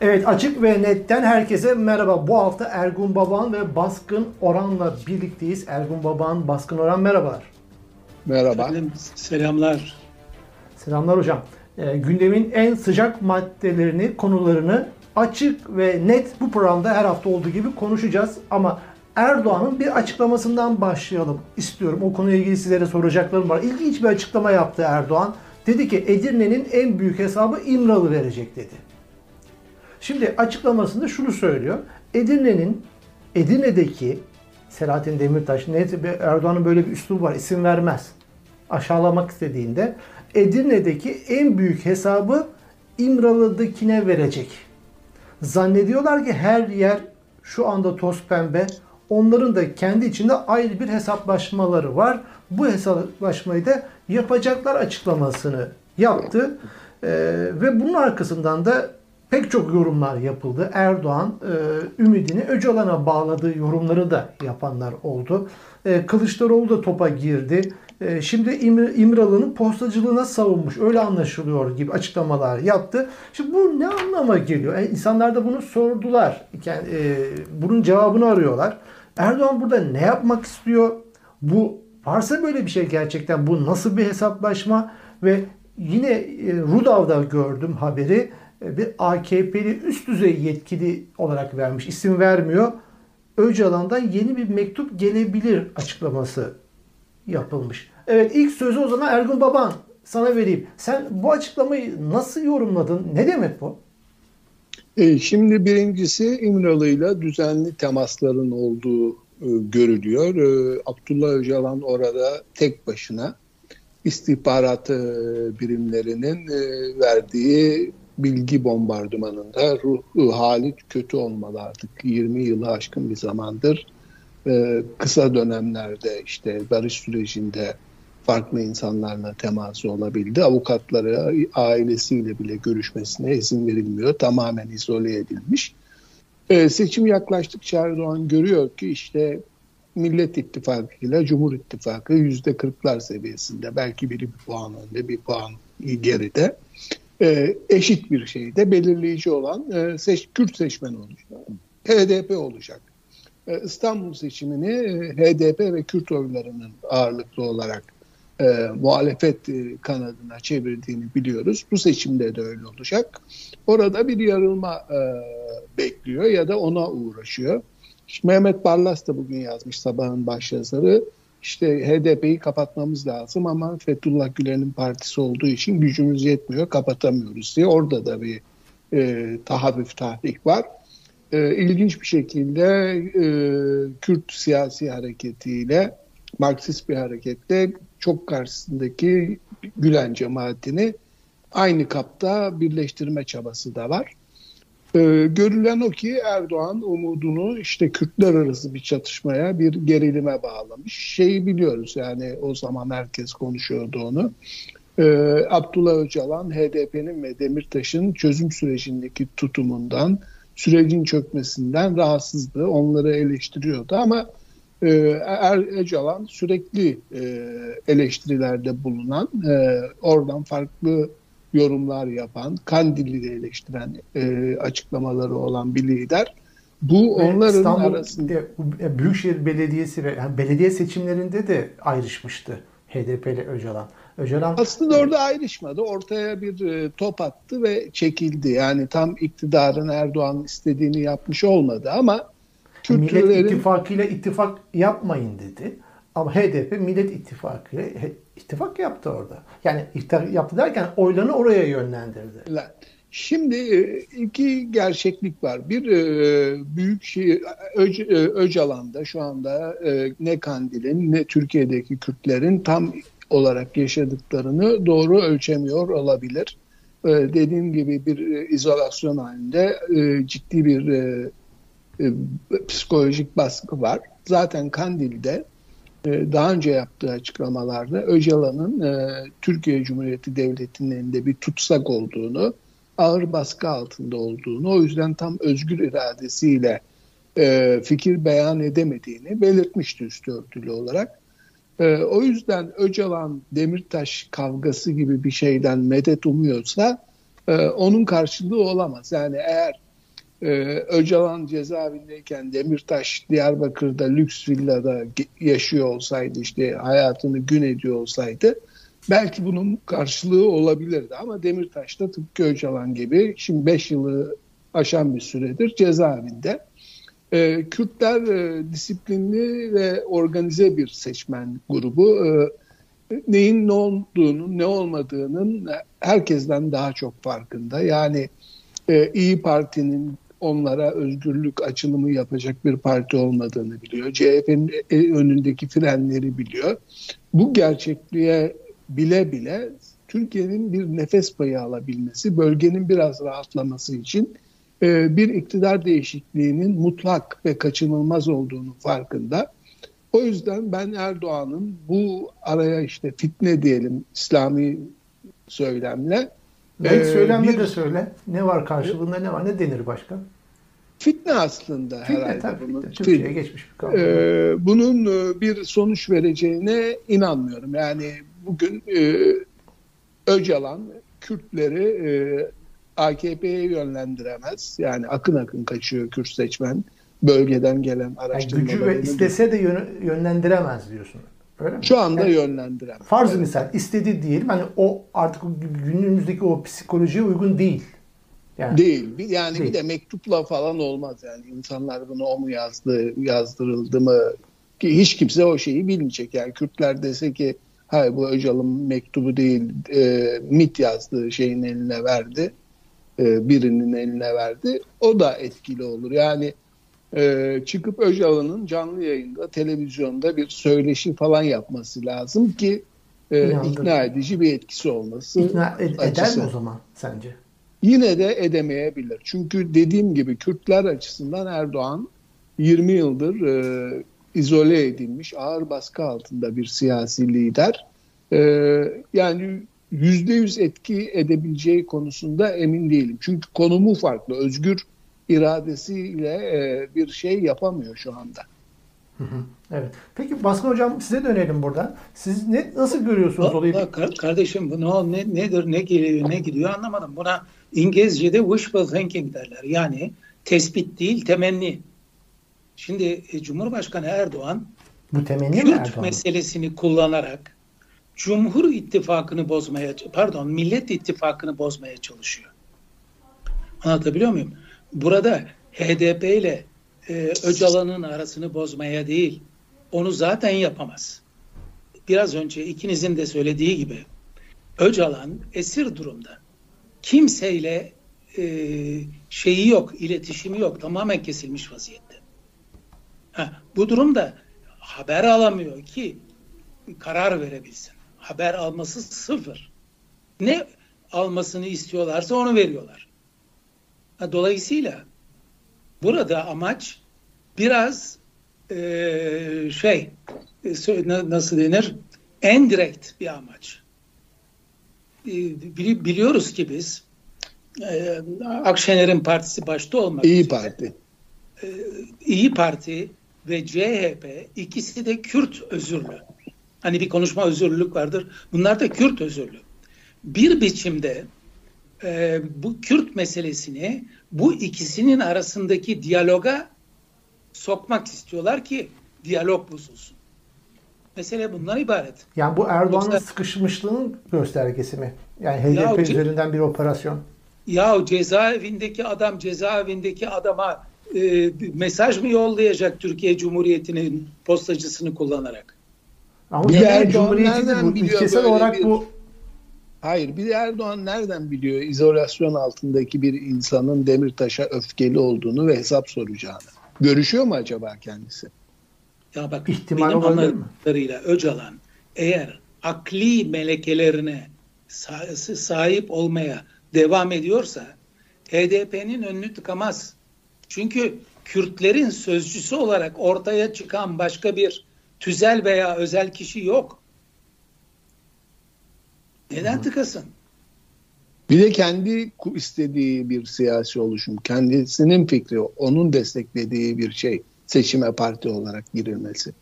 Evet Açık ve Net'ten herkese merhaba. Bu hafta Ergun Baban ve Baskın Oran'la birlikteyiz. Ergun Baban, Baskın Oran merhabalar. Merhaba. Efendim, selamlar. Selamlar hocam. E, gündemin en sıcak maddelerini, konularını açık ve net bu programda her hafta olduğu gibi konuşacağız. Ama Erdoğan'ın bir açıklamasından başlayalım istiyorum. O konuyla ilgili sizlere soracaklarım var. İlginç bir açıklama yaptı Erdoğan. Dedi ki Edirne'nin en büyük hesabı İmralı verecek dedi. Şimdi açıklamasında şunu söylüyor. Edirne'nin Edirne'deki Selahattin Demirtaş, Erdoğan'ın böyle bir üslubu var, isim vermez. Aşağılamak istediğinde Edirne'deki en büyük hesabı İmralı'dakine verecek. Zannediyorlar ki her yer şu anda toz pembe. Onların da kendi içinde ayrı bir hesaplaşmaları var. Bu hesaplaşmayı da yapacaklar açıklamasını yaptı. Ee, ve bunun arkasından da pek çok yorumlar yapıldı. Erdoğan e, ümidini Öcalan'a bağladığı yorumları da yapanlar oldu. E, Kılıçdaroğlu da topa girdi. E, şimdi İmr İmralı'nın postacılığına savunmuş. Öyle anlaşılıyor gibi açıklamalar yaptı. Şimdi bu ne anlama geliyor? Yani insanlar da bunu sordular. Yani, e, bunun cevabını arıyorlar. Erdoğan burada ne yapmak istiyor? Bu varsa böyle bir şey gerçekten bu nasıl bir hesaplaşma ve yine e, Rudav'da gördüm haberi bir AKP'li üst düzey yetkili olarak vermiş. isim vermiyor. Öcalan'dan yeni bir mektup gelebilir açıklaması yapılmış. Evet ilk sözü o zaman Ergun Baban sana vereyim. Sen bu açıklamayı nasıl yorumladın? Ne demek bu? E, şimdi birincisi İmralı'yla düzenli temasların olduğu e, görülüyor. E, Abdullah Öcalan orada tek başına istihbarat e, birimlerinin e, verdiği bilgi bombardımanında ruh hali kötü olmalı artık 20 yılı aşkın bir zamandır e, kısa dönemlerde işte barış sürecinde farklı insanlarla teması olabildi. Avukatları ailesiyle bile görüşmesine izin verilmiyor. Tamamen izole edilmiş. E, seçim yaklaştıkça Erdoğan görüyor ki işte Millet İttifakı ile Cumhur İttifakı yüzde kırklar seviyesinde. Belki biri bir puan önde bir puan geride e, eşit bir şeyde belirleyici olan e, seç, Kürt seçmen olacak. HDP olacak. E, İstanbul seçimini e, HDP ve Kürt oylarının ağırlıklı olarak e, muhalefet e, kanadına çevirdiğini biliyoruz. Bu seçimde de öyle olacak. Orada bir yarılma e, bekliyor ya da ona uğraşıyor. İşte Mehmet Barlas da bugün yazmış sabahın başyazarı işte HDP'yi kapatmamız lazım ama Fethullah Gülen'in partisi olduğu için gücümüz yetmiyor, kapatamıyoruz diye. Orada da bir e, tahavvüf tahrik var. E, ilginç bir şekilde e, Kürt siyasi hareketiyle, Marksist bir hareketle çok karşısındaki Gülen cemaatini aynı kapta birleştirme çabası da var. Ee, görülen o ki Erdoğan umudunu işte Kürtler arası bir çatışmaya, bir gerilime bağlamış. Şeyi biliyoruz yani o zaman herkes konuşuyordu onu. Ee, Abdullah Öcalan HDP'nin ve Demirtaş'ın çözüm sürecindeki tutumundan, sürecin çökmesinden rahatsızdı. Onları eleştiriyordu ama e, er, Öcalan sürekli e, eleştirilerde bulunan, e, oradan farklı yorumlar yapan, Kandil'i de eleştiren e, açıklamaları olan bir lider. Bu onların İstanbul, arasında e, Büyükşehir Belediyesi ve yani belediye seçimlerinde de ayrışmıştı HDP ile Öcalan. Öcalan aslında orada ayrışmadı. Ortaya bir e, top attı ve çekildi. Yani tam iktidarın Erdoğan istediğini yapmış olmadı ama Kürtlerin... Millet İttifakı ile ittifak yapmayın dedi. Ama HDP Millet İttifakı ittifak yaptı orada. Yani ittifak yaptı derken oylarını oraya yönlendirdi. Şimdi e, iki gerçeklik var. Bir e, büyük şey Öc, e, Öcalan'da şu anda ne Kandil'in ne Türkiye'deki Kürtlerin tam olarak yaşadıklarını doğru ölçemiyor olabilir. Dediğim gibi bir izolasyon halinde ciddi bir psikolojik baskı var. Zaten Kandil'de daha önce yaptığı açıklamalarda Öcalan'ın e, Türkiye Cumhuriyeti Devleti'nin elinde bir tutsak olduğunu, ağır baskı altında olduğunu, o yüzden tam özgür iradesiyle e, fikir beyan edemediğini belirtmişti üstü örtülü olarak. E, o yüzden Öcalan Demirtaş kavgası gibi bir şeyden medet umuyorsa e, onun karşılığı olamaz. Yani eğer Öcalan cezaevindeyken Demirtaş Diyarbakır'da lüks villada yaşıyor olsaydı işte hayatını gün ediyor olsaydı belki bunun karşılığı olabilirdi ama Demirtaş da tıpkı Öcalan gibi şimdi 5 yılı aşan bir süredir cezaevinde. E, Kürtler e, disiplinli ve organize bir seçmen grubu. E, neyin ne olduğunu, ne olmadığının herkesten daha çok farkında. Yani e, İyi Parti'nin onlara özgürlük açılımı yapacak bir parti olmadığını biliyor. CHP'nin önündeki frenleri biliyor. Bu gerçekliğe bile bile Türkiye'nin bir nefes payı alabilmesi, bölgenin biraz rahatlaması için e, bir iktidar değişikliğinin mutlak ve kaçınılmaz olduğunu farkında. O yüzden ben Erdoğan'ın bu araya işte fitne diyelim İslami söylemle Belki e, söylemle bir, de söyle. Ne var karşılığında ne var? Ne denir başka? Fitne aslında fitne, herhalde. Tabii, bunun. Türkiye'ye fitne. geçmiş bir kavram. Ee, bunun e, bir sonuç vereceğine inanmıyorum. Yani bugün e, Öcalan Kürtleri e, AKP'ye yönlendiremez. Yani akın akın kaçıyor Kürt seçmen. Bölgeden gelen araştırmalar. Yani gücü ve istese de yönlendiremez diyorsun. Öyle mi? Şu anda yani, yönlendiremez. Farz evet. misal istedi diyelim hani o artık günümüzdeki o psikolojiye uygun değil. Yani, değil. Yani değil. bir de mektupla falan olmaz yani. insanlar bunu o mu yazdı, yazdırıldı mı? Ki hiç kimse o şeyi bilmeyecek. Yani Kürtler dese ki hayır bu Öcalan mektubu değil e, MIT yazdığı şeyin eline verdi. E, birinin eline verdi. O da etkili olur. Yani e, çıkıp Öcalan'ın canlı yayında, televizyonda bir söyleşi falan yapması lazım ki e, ikna edici bir etkisi olması. İkna ed- eder mi o zaman sence? Yine de edemeyebilir. Çünkü dediğim gibi Kürtler açısından Erdoğan 20 yıldır e, izole edilmiş, ağır baskı altında bir siyasi lider. E, yani yüzde yüz etki edebileceği konusunda emin değilim. Çünkü konumu farklı. Özgür iradesiyle e, bir şey yapamıyor şu anda. Evet. Peki Baskın Hocam size dönelim burada. Siz ne nasıl görüyorsunuz olayı? Kardeşim bu ne, nedir, ne geliyor, ne gidiyor anlamadım. Buna İngilizce'de wishful thinking derler. Yani tespit değil, temenni. Şimdi e, Cumhurbaşkanı Erdoğan bu temenni Kürt Erdoğan? meselesini kullanarak Cumhur İttifakı'nı bozmaya, pardon Millet İttifakı'nı bozmaya çalışıyor. Anlatabiliyor muyum? Burada HDP ile e, Öcalan'ın arasını bozmaya değil, onu zaten yapamaz. Biraz önce ikinizin de söylediği gibi Öcalan esir durumda. Kimseyle e, şeyi yok, iletişimi yok, tamamen kesilmiş vaziyette. Ha, bu durumda haber alamıyor ki karar verebilsin. Haber alması sıfır. Ne almasını istiyorlarsa onu veriyorlar. Dolayısıyla burada amaç biraz e, şey e, nasıl denir en direkt bir amaç. E, biliyoruz ki biz e, Akşener'in partisi başta olmak İyi üzere, Parti. E, İyi Parti ve CHP ikisi de Kürt özürlü. Hani bir konuşma özürlülük vardır. Bunlar da Kürt özürlü. Bir biçimde e, bu Kürt meselesini bu ikisinin arasındaki diyaloga sokmak istiyorlar ki diyalog bozulsun. Mesele bundan ibaret. Yani bu Erdoğan'ın Yoksa, sıkışmışlığının göstergesi mi? Yani HDP ya, üzerinden bir operasyon. Ya cezaevindeki adam cezaevindeki adama e, mesaj mı yollayacak Türkiye Cumhuriyeti'nin postacısını kullanarak? Ama bir Erdoğan Cumhuriyeti bu ülkesel olarak bir... bu Hayır bir Erdoğan nereden biliyor izolasyon altındaki bir insanın Demirtaş'a öfkeli olduğunu ve hesap soracağını? Görüşüyor mu acaba kendisi? Ya bak İhtimal benim Öcalan eğer akli melekelerine sahip olmaya devam ediyorsa HDP'nin önünü tıkamaz. Çünkü Kürtlerin sözcüsü olarak ortaya çıkan başka bir tüzel veya özel kişi yok. Neden tıkasın? Bir de kendi istediği bir siyasi oluşum, kendisinin fikri, onun desteklediği bir şey seçime parti olarak girilmesi.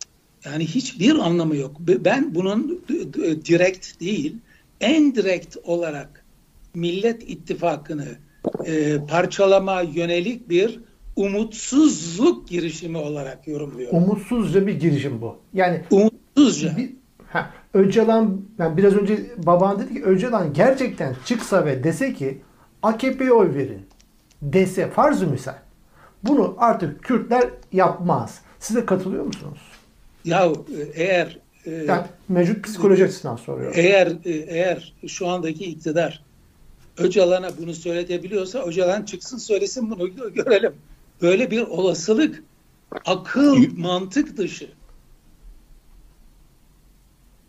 Yani hiçbir anlamı yok. Ben bunun direkt değil, en direkt olarak Millet İttifakı'nı e, parçalama yönelik bir umutsuzluk girişimi olarak yorumluyorum. Umutsuzca bir girişim bu. Yani Umutsuzca. bir, ha, Öcalan, yani biraz önce baban dedi ki Öcalan gerçekten çıksa ve dese ki AKP'ye oy verin dese farz-ı misal. Bunu artık Kürtler yapmaz. Siz de katılıyor musunuz? Ya e, eğer e, Yani mevcut psikoloji açısından soruyorum. eğer e, eğer şu andaki iktidar Öcalan'a bunu söyletebiliyorsa Öcalan çıksın söylesin bunu görelim. Böyle bir olasılık akıl mantık dışı.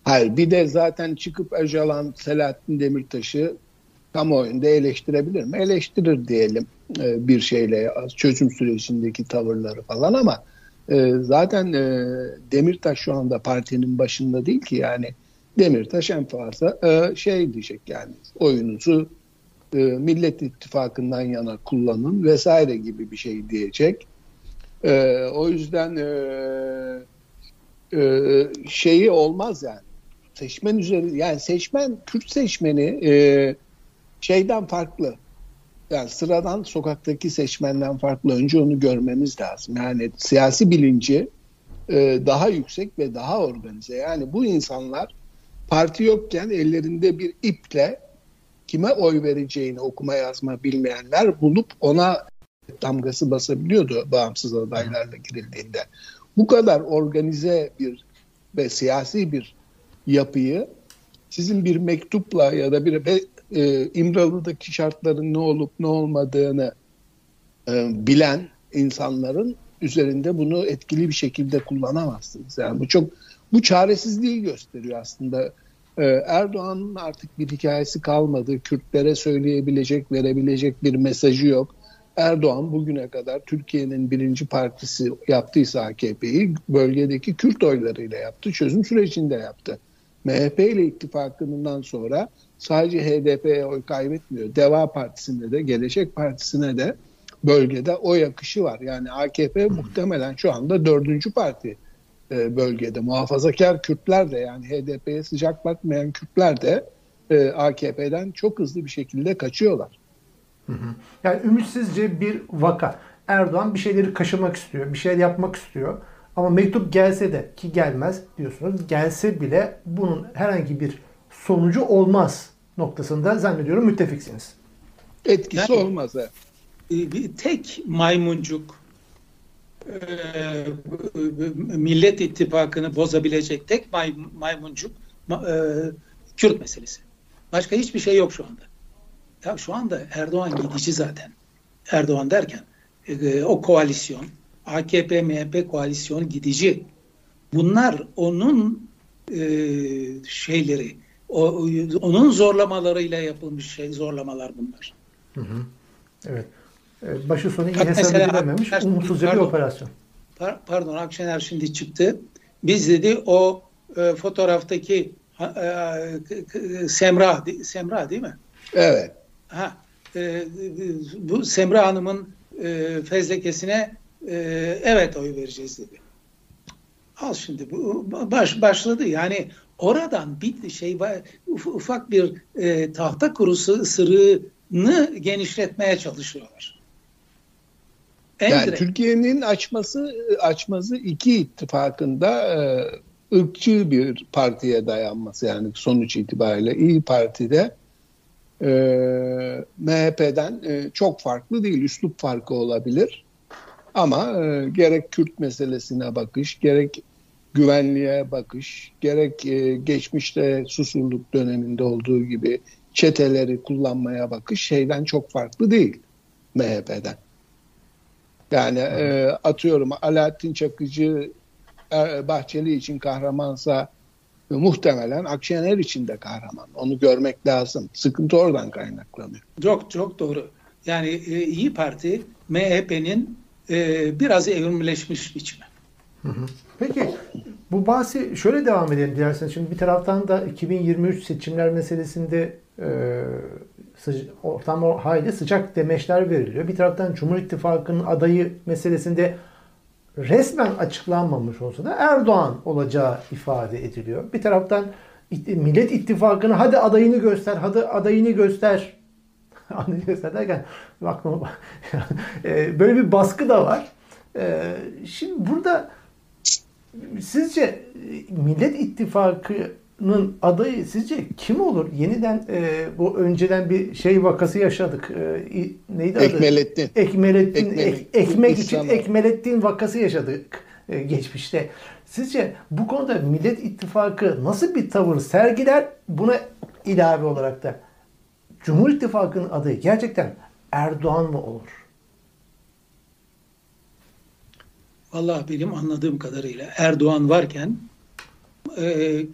Hayır bir de zaten çıkıp Öcalan Selahattin Demirtaş'ı kamuoyunda eleştirebilir mi? Eleştirir diyelim e, bir şeyle çözüm sürecindeki tavırları falan ama e, zaten e, Demirtaş şu anda partinin başında değil ki yani Demirtaş en fazla şey diyecek yani oyunuzu Millet İttifakı'ndan yana kullanın vesaire gibi bir şey diyecek. O yüzden şeyi olmaz yani seçmen üzeri yani seçmen Kürt seçmeni e, şeyden farklı. Yani sıradan sokaktaki seçmenden farklı. Önce onu görmemiz lazım. Yani siyasi bilinci e, daha yüksek ve daha organize. Yani bu insanlar parti yokken ellerinde bir iple kime oy vereceğini okuma yazma bilmeyenler bulup ona damgası basabiliyordu bağımsız adaylarla girildiğinde. Bu kadar organize bir ve siyasi bir yapıyı sizin bir mektupla ya da bir e, İmralı'daki şartların ne olup ne olmadığını e, bilen insanların üzerinde bunu etkili bir şekilde kullanamazsınız. Yani bu çok bu çaresizliği gösteriyor aslında. E, Erdoğan'ın artık bir hikayesi kalmadı. Kürtlere söyleyebilecek, verebilecek bir mesajı yok. Erdoğan bugüne kadar Türkiye'nin birinci partisi yaptıysa AKP'yi bölgedeki Kürt oylarıyla yaptı. Çözüm sürecinde yaptı. MHP ile ittifakından sonra sadece HDP'ye oy kaybetmiyor. Deva Partisi'nde de Gelecek Partisi'ne de bölgede oy akışı var. Yani AKP muhtemelen şu anda dördüncü parti e, bölgede. Muhafazakar Kürtler de yani HDP'ye sıcak bakmayan Kürtler de e, AKP'den çok hızlı bir şekilde kaçıyorlar. Yani ümitsizce bir vaka. Erdoğan bir şeyleri kaşımak istiyor, bir şeyler yapmak istiyor. Ama mektup gelse de ki gelmez diyorsunuz. Gelse bile bunun herhangi bir sonucu olmaz noktasında zannediyorum müttefiksiniz. Etkisi yani, olmaz. He. Tek maymuncuk e, Millet İttifakı'nı bozabilecek tek may, maymuncuk e, Kürt meselesi. Başka hiçbir şey yok şu anda. Ya şu anda Erdoğan gidici zaten. Erdoğan derken e, o koalisyon AKP MHP koalisyonu gidici. Bunlar onun e, şeyleri, o, onun zorlamalarıyla yapılmış şey zorlamalar bunlar. Hı hı. Evet. E, başı sonu iyi hesap edilememiş, umutsuzca pardon, bir operasyon. Par, pardon, Akşener şimdi çıktı. Biz dedi o e, fotoğraftaki e, Semra, Semra değil mi? Evet. Ha, e, bu Semra Hanım'ın e, fezlekesine e, evet oy vereceğiz dedi. Al şimdi bu baş başladı yani oradan bir şey ufak bir e, tahta kurusu sırrını genişletmeye çalışıyorlar. En yani Türkiye'nin açması açması iki ittifakında e, ırkçı bir partiye dayanması yani sonuç itibariyle İyi Parti'de e, MHP'den e, çok farklı değil. Üslup farkı olabilir. Ama e, gerek Kürt meselesine bakış, gerek güvenliğe bakış, gerek e, geçmişte susurluk döneminde olduğu gibi çeteleri kullanmaya bakış şeyden çok farklı değil MHP'den. Yani e, atıyorum Alaaddin Çakıcı e, Bahçeli için kahramansa e, muhtemelen Akşener için de kahraman. Onu görmek lazım. Sıkıntı oradan kaynaklanıyor. Çok çok doğru. Yani e, İyi Parti MHP'nin e, biraz evrimleşmiş biçimi. Peki bu bahsi şöyle devam edelim dilerseniz. Şimdi bir taraftan da 2023 seçimler meselesinde e, ortam hayli sıcak demeçler veriliyor. Bir taraftan Cumhur İttifakı'nın adayı meselesinde resmen açıklanmamış olsa da Erdoğan olacağı ifade ediliyor. Bir taraftan Millet İttifakı'nı hadi adayını göster, hadi adayını göster anlayacaklar derken aklıma e, böyle bir baskı da var. E, şimdi burada sizce e, Millet İttifakı'nın adayı sizce kim olur? Yeniden e, bu önceden bir şey vakası yaşadık. E, neydi adı? Ekmelettin. Ekmelettin. Ek, ekmek için Ekmelettin vakası yaşadık e, geçmişte. Sizce bu konuda Millet İttifakı nasıl bir tavır sergiler? Buna ilave olarak da Cumhur İttifakı'nın adayı gerçekten Erdoğan mı olur? Vallahi benim anladığım kadarıyla Erdoğan varken e,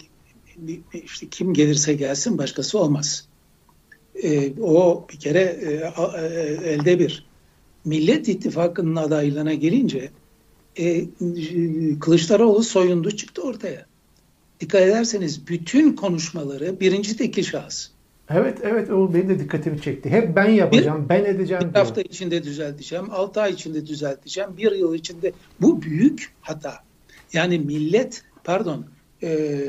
işte kim gelirse gelsin başkası olmaz. E, o bir kere e, a- e, elde bir. Millet İttifakı'nın adaylığına gelince e, Kılıçdaroğlu soyundu çıktı ortaya. Dikkat ederseniz bütün konuşmaları birinci tekil şahıs. Evet evet o benim de dikkatimi çekti. Hep ben yapacağım, ben edeceğim Bir diyor. hafta içinde düzelteceğim, altı ay içinde düzelteceğim, bir yıl içinde. Bu büyük hata. Yani millet, pardon, e,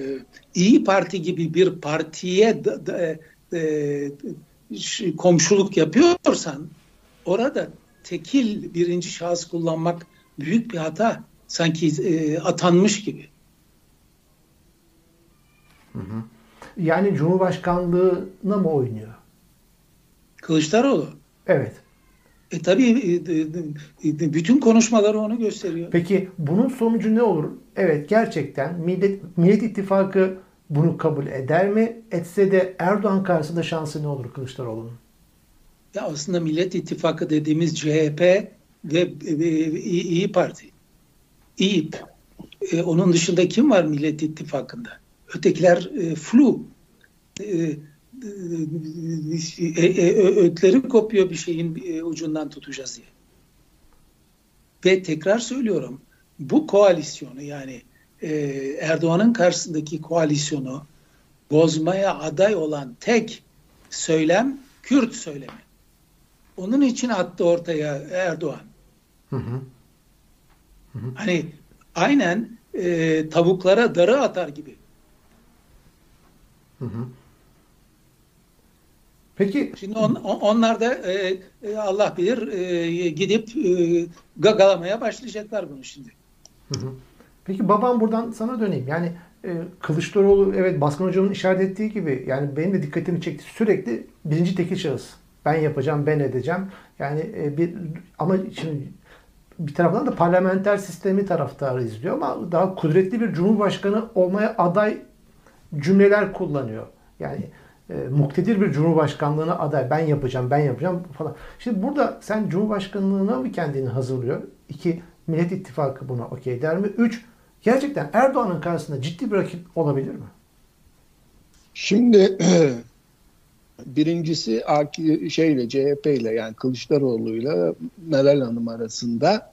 İyi Parti gibi bir partiye da- da- e, ş- komşuluk yapıyorsan orada tekil birinci şahıs kullanmak büyük bir hata. Sanki e, atanmış gibi. Yani Cumhurbaşkanlığına mı oynuyor? Kılıçdaroğlu. Evet. E tabii e, e, e, bütün konuşmaları onu gösteriyor. Peki bunun sonucu ne olur? Evet gerçekten Millet, Millet İttifakı bunu kabul eder mi? Etse de Erdoğan karşısında şansı ne olur Kılıçdaroğlu'nun? Ya aslında Millet İttifakı dediğimiz CHP ve İyi İyi Parti. İYİP. E, onun dışında kim var Millet İttifakı'nda? Ötekiler e, flu. E, e, e, e, ötleri kopuyor bir şeyin e, ucundan tutacağız diye. Ve tekrar söylüyorum bu koalisyonu yani e, Erdoğan'ın karşısındaki koalisyonu bozmaya aday olan tek söylem Kürt söylemi. Onun için attı ortaya Erdoğan. Hı hı. Hani aynen e, tavuklara darı atar gibi. Hı hı. Peki Şimdi on, on- onlar da e, e, Allah bilir e, gidip e, gagalamaya başlayacaklar bunu şimdi. Hı hı. Peki babam buradan sana döneyim. Yani e, Kılıçdaroğlu evet Baskın Hocam'ın işaret ettiği gibi yani benim de dikkatimi çekti. Sürekli birinci tekil şahıs. Ben yapacağım, ben edeceğim. Yani e, bir ama şimdi bir taraftan da parlamenter sistemi taraftarı izliyor ama daha kudretli bir cumhurbaşkanı olmaya aday cümleler kullanıyor. Yani e, muktedir bir cumhurbaşkanlığına aday ben yapacağım, ben yapacağım falan. Şimdi burada sen cumhurbaşkanlığına mı kendini hazırlıyor? İki, Millet İttifakı buna okey der mi? Üç, gerçekten Erdoğan'ın karşısında ciddi bir rakip olabilir mi? Şimdi birincisi şeyle CHP ile yani Kılıçdaroğlu'yla Meral Hanım arasında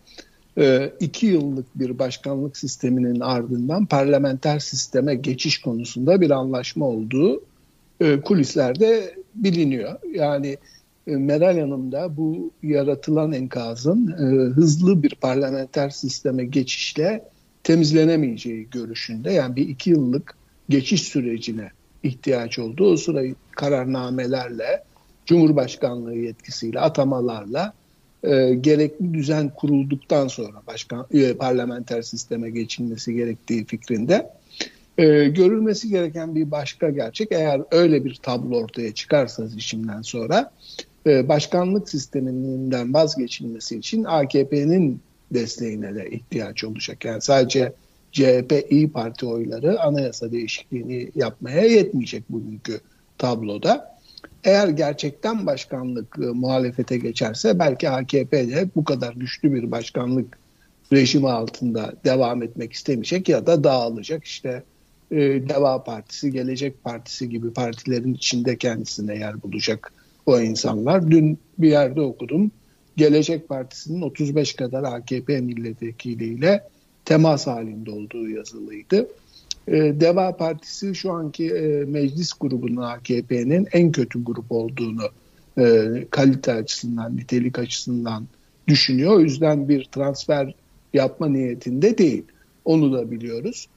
iki yıllık bir başkanlık sisteminin ardından parlamenter sisteme geçiş konusunda bir anlaşma olduğu e, kulislerde biliniyor. Yani e, Meral Hanım da bu yaratılan enkazın e, hızlı bir parlamenter sisteme geçişle temizlenemeyeceği görüşünde. Yani bir iki yıllık geçiş sürecine ihtiyaç oldu. O sırayı kararnamelerle, Cumhurbaşkanlığı yetkisiyle, atamalarla e, gerekli düzen kurulduktan sonra başkan e, parlamenter sisteme geçilmesi gerektiği fikrinde e, görülmesi gereken bir başka gerçek eğer öyle bir tablo ortaya çıkarsa seçimden sonra e, başkanlık sisteminden vazgeçilmesi için AKP'nin desteğine de ihtiyaç olacak. Yani sadece CHP İyi Parti oyları anayasa değişikliğini yapmaya yetmeyecek bugünkü tabloda. Eğer gerçekten başkanlık e, muhalefete geçerse belki AKP de bu kadar güçlü bir başkanlık rejimi altında devam etmek istemeyecek ya da dağılacak. İşte e, Deva Partisi, Gelecek Partisi gibi partilerin içinde kendisine yer bulacak o insanlar. Dün bir yerde okudum. Gelecek Partisi'nin 35 kadar AKP milletvekiliyle temas halinde olduğu yazılıydı. E, Deva Partisi şu anki e, meclis grubunun AKP'nin en kötü grup olduğunu e, kalite açısından, nitelik açısından düşünüyor. O yüzden bir transfer yapma niyetinde değil. Onu da biliyoruz.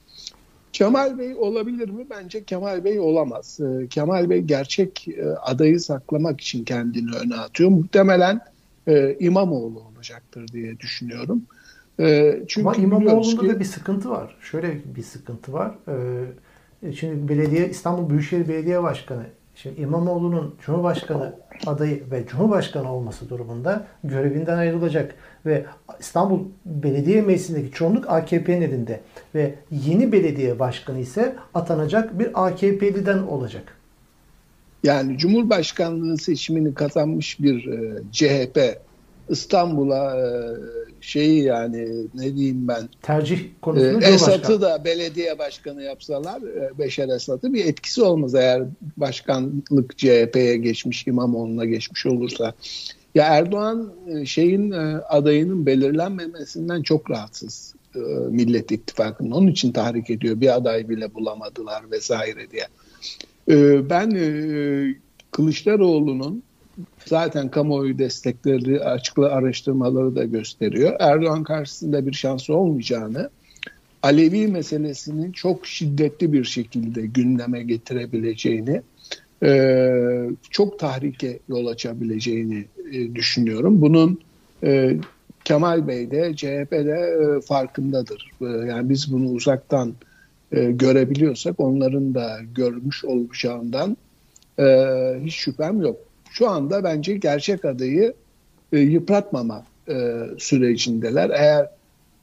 Kemal Bey olabilir mi? Bence Kemal Bey olamaz. Kemal Bey gerçek adayı saklamak için kendini öne atıyor. Muhtemelen İmamoğlu olacaktır diye düşünüyorum. E, çünkü Ama İmamoğlu'nda ki, da bir sıkıntı var. Şöyle bir sıkıntı var. E, şimdi belediye İstanbul Büyükşehir Belediye Başkanı Şimdi İmamoğlu'nun Cumhurbaşkanı adayı ve Cumhurbaşkanı olması durumunda görevinden ayrılacak ve İstanbul Belediye Meclisi'ndeki çoğunluk AKP'nin elinde ve yeni belediye başkanı ise atanacak bir AKP'liden olacak. Yani Cumhurbaşkanlığı seçimini kazanmış bir e, CHP İstanbul'a e, şeyi yani ne diyeyim ben tercih konusunu e, Esat'ı da belediye başkanı yapsalar e, Beşer Esat'ı bir etkisi olmaz eğer başkanlık CHP'ye geçmiş İmamoğlu'na geçmiş olursa. Ya Erdoğan e, şeyin e, adayının belirlenmemesinden çok rahatsız Millet İttifakı'nın. Onun için tahrik ediyor. Bir aday bile bulamadılar vesaire diye. Ben Kılıçdaroğlu'nun zaten kamuoyu destekleri açıklı araştırmaları da gösteriyor. Erdoğan karşısında bir şansı olmayacağını, Alevi meselesini çok şiddetli bir şekilde gündeme getirebileceğini, e, çok tahrike yol açabileceğini e, düşünüyorum. Bunun e, Kemal Bey de CHP'de farkındadır. Yani biz bunu uzaktan görebiliyorsak onların da görmüş olacağından hiç şüphem yok şu anda bence gerçek adayı e, yıpratmama e, sürecindeler. Eğer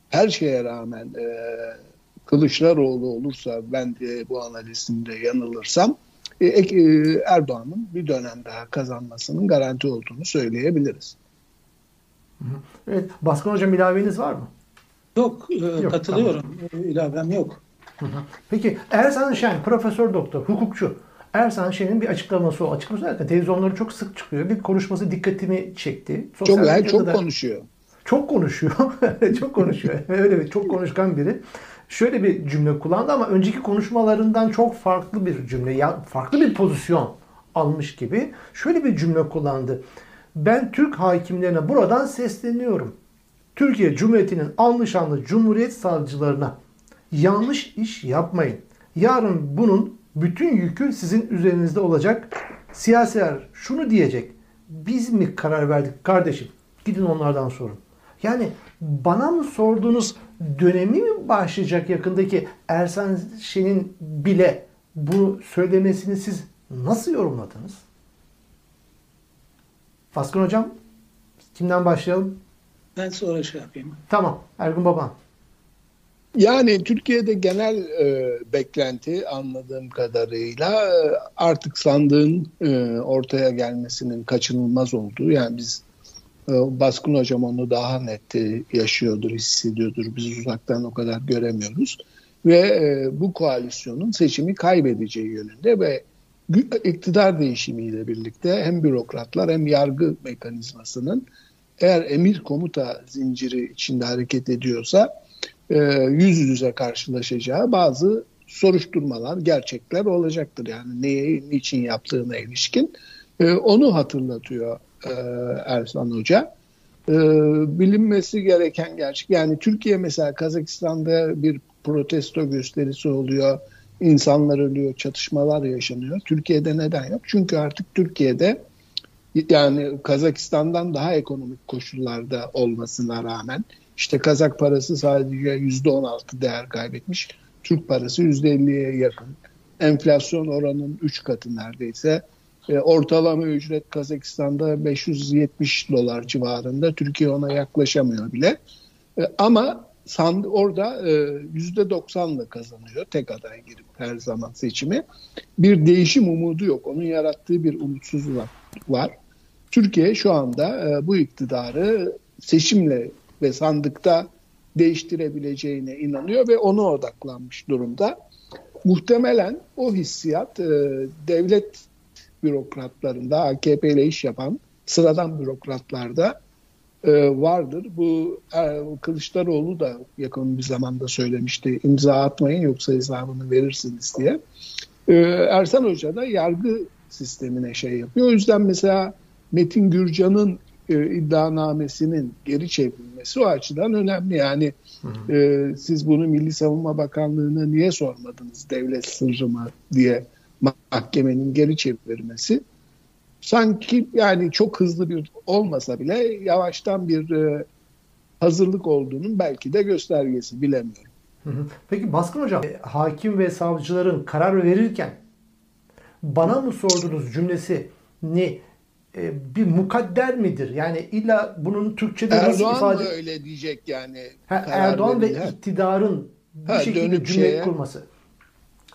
her şeye rağmen e, Kılıçdaroğlu olursa ben de bu analizimde yanılırsam e, e, Erdoğan'ın bir dönem daha kazanmasının garanti olduğunu söyleyebiliriz. Evet, Baskın Hocam ilaveniz var mı? Yok, e, yok katılıyorum. Tamam. İlavem yok. Peki Ersan Şen, profesör doktor, hukukçu. Ersan Şen'in bir açıklaması o. Açıklaması derken televizyonları çok sık çıkıyor. Bir konuşması dikkatimi çekti. Sosyal çok yani çok da, konuşuyor. Çok konuşuyor. çok konuşuyor. Öyle bir çok konuşkan biri. Şöyle bir cümle kullandı ama önceki konuşmalarından çok farklı bir cümle. Ya farklı bir pozisyon almış gibi. Şöyle bir cümle kullandı. Ben Türk hakimlerine buradan sesleniyorum. Türkiye Cumhuriyeti'nin anlı şanlı Cumhuriyet savcılarına yanlış iş yapmayın. Yarın bunun bütün yükü sizin üzerinizde olacak. Siyasiler şunu diyecek. Biz mi karar verdik kardeşim? Gidin onlardan sorun. Yani bana mı sorduğunuz dönemi mi başlayacak yakındaki Ersan Şen'in bile bu söylemesini siz nasıl yorumladınız? Faskın Hocam kimden başlayalım? Ben sonra şey yapayım. Tamam. Ergun Baban. Yani Türkiye'de genel e, beklenti anladığım kadarıyla e, artık sandığın e, ortaya gelmesinin kaçınılmaz olduğu. Yani biz e, Baskın Hocam onu daha net e, yaşıyordur, hissediyordur. Biz uzaktan o kadar göremiyoruz. Ve e, bu koalisyonun seçimi kaybedeceği yönünde ve iktidar değişimiyle birlikte hem bürokratlar hem yargı mekanizmasının eğer emir komuta zinciri içinde hareket ediyorsa e, yüz yüze karşılaşacağı bazı soruşturmalar, gerçekler olacaktır. Yani neyi, niçin yaptığına ilişkin. E, onu hatırlatıyor e, Ersan Hoca. E, bilinmesi gereken gerçek. Yani Türkiye mesela Kazakistan'da bir protesto gösterisi oluyor. İnsanlar ölüyor, çatışmalar yaşanıyor. Türkiye'de neden yok? Çünkü artık Türkiye'de yani Kazakistan'dan daha ekonomik koşullarda olmasına rağmen işte Kazak parası sadece yüzde on altı değer kaybetmiş. Türk parası yüzde elliye yakın. Enflasyon oranının üç katı neredeyse. E, ortalama ücret Kazakistan'da 570 dolar civarında. Türkiye ona yaklaşamıyor bile. E, ama sand orada e, yüzde doksanla kazanıyor tek aday girip her zaman seçimi. Bir değişim umudu yok. Onun yarattığı bir umutsuzluk var. Türkiye şu anda e, bu iktidarı seçimle ve sandıkta değiştirebileceğine inanıyor ve ona odaklanmış durumda. Muhtemelen o hissiyat e, devlet bürokratlarında, AKP ile iş yapan sıradan bürokratlarda e, vardır. Bu e, Kılıçdaroğlu da yakın bir zamanda söylemişti. İmza atmayın yoksa hesabını verirsiniz diye. E, Ersan Hoca da yargı sistemine şey yapıyor. O yüzden mesela Metin Gürcan'ın e, iddianamesinin geri çevrilmesi o açıdan önemli. Yani e, siz bunu Milli Savunma Bakanlığı'na niye sormadınız devlet sırrı mı diye mahkemenin geri çevirmesi sanki yani çok hızlı bir olmasa bile yavaştan bir e, hazırlık olduğunun belki de göstergesi bilemiyorum. Peki Baskın Hocam, e, hakim ve savcıların karar verirken bana mı sordunuz cümlesi ne e, bir mukadder midir? Yani illa bunun Türkçe'de Erdoğan nasıl ifade... mı öyle diyecek yani? Ha, Erdoğan ve verirken? iktidarın bu Ha, şekilde dönüp cümle şeye- kurması.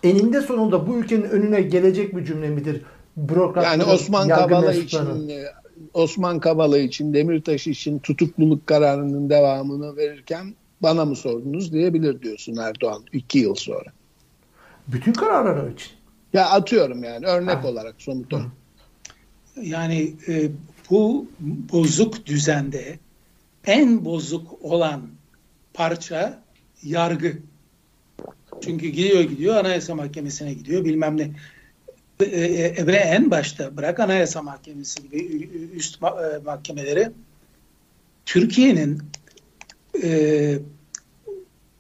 Eninde sonunda bu ülkenin önüne gelecek bir cümle midir? Bürokratların, Yani Osman Kavala için e, Osman Kavala için Demirtaş için tutukluluk kararının devamını verirken bana mı sordunuz diyebilir diyorsun Erdoğan iki yıl sonra. Bütün kararlar için. Ya atıyorum yani örnek Ha. olarak somut olarak. Yani e, bu bozuk düzende en bozuk olan parça yargı. Çünkü gidiyor gidiyor Anayasa Mahkemesi'ne gidiyor bilmem ne. E, e, ve en başta bırak Anayasa Mahkemesi gibi üst e, mahkemeleri Türkiye'nin e,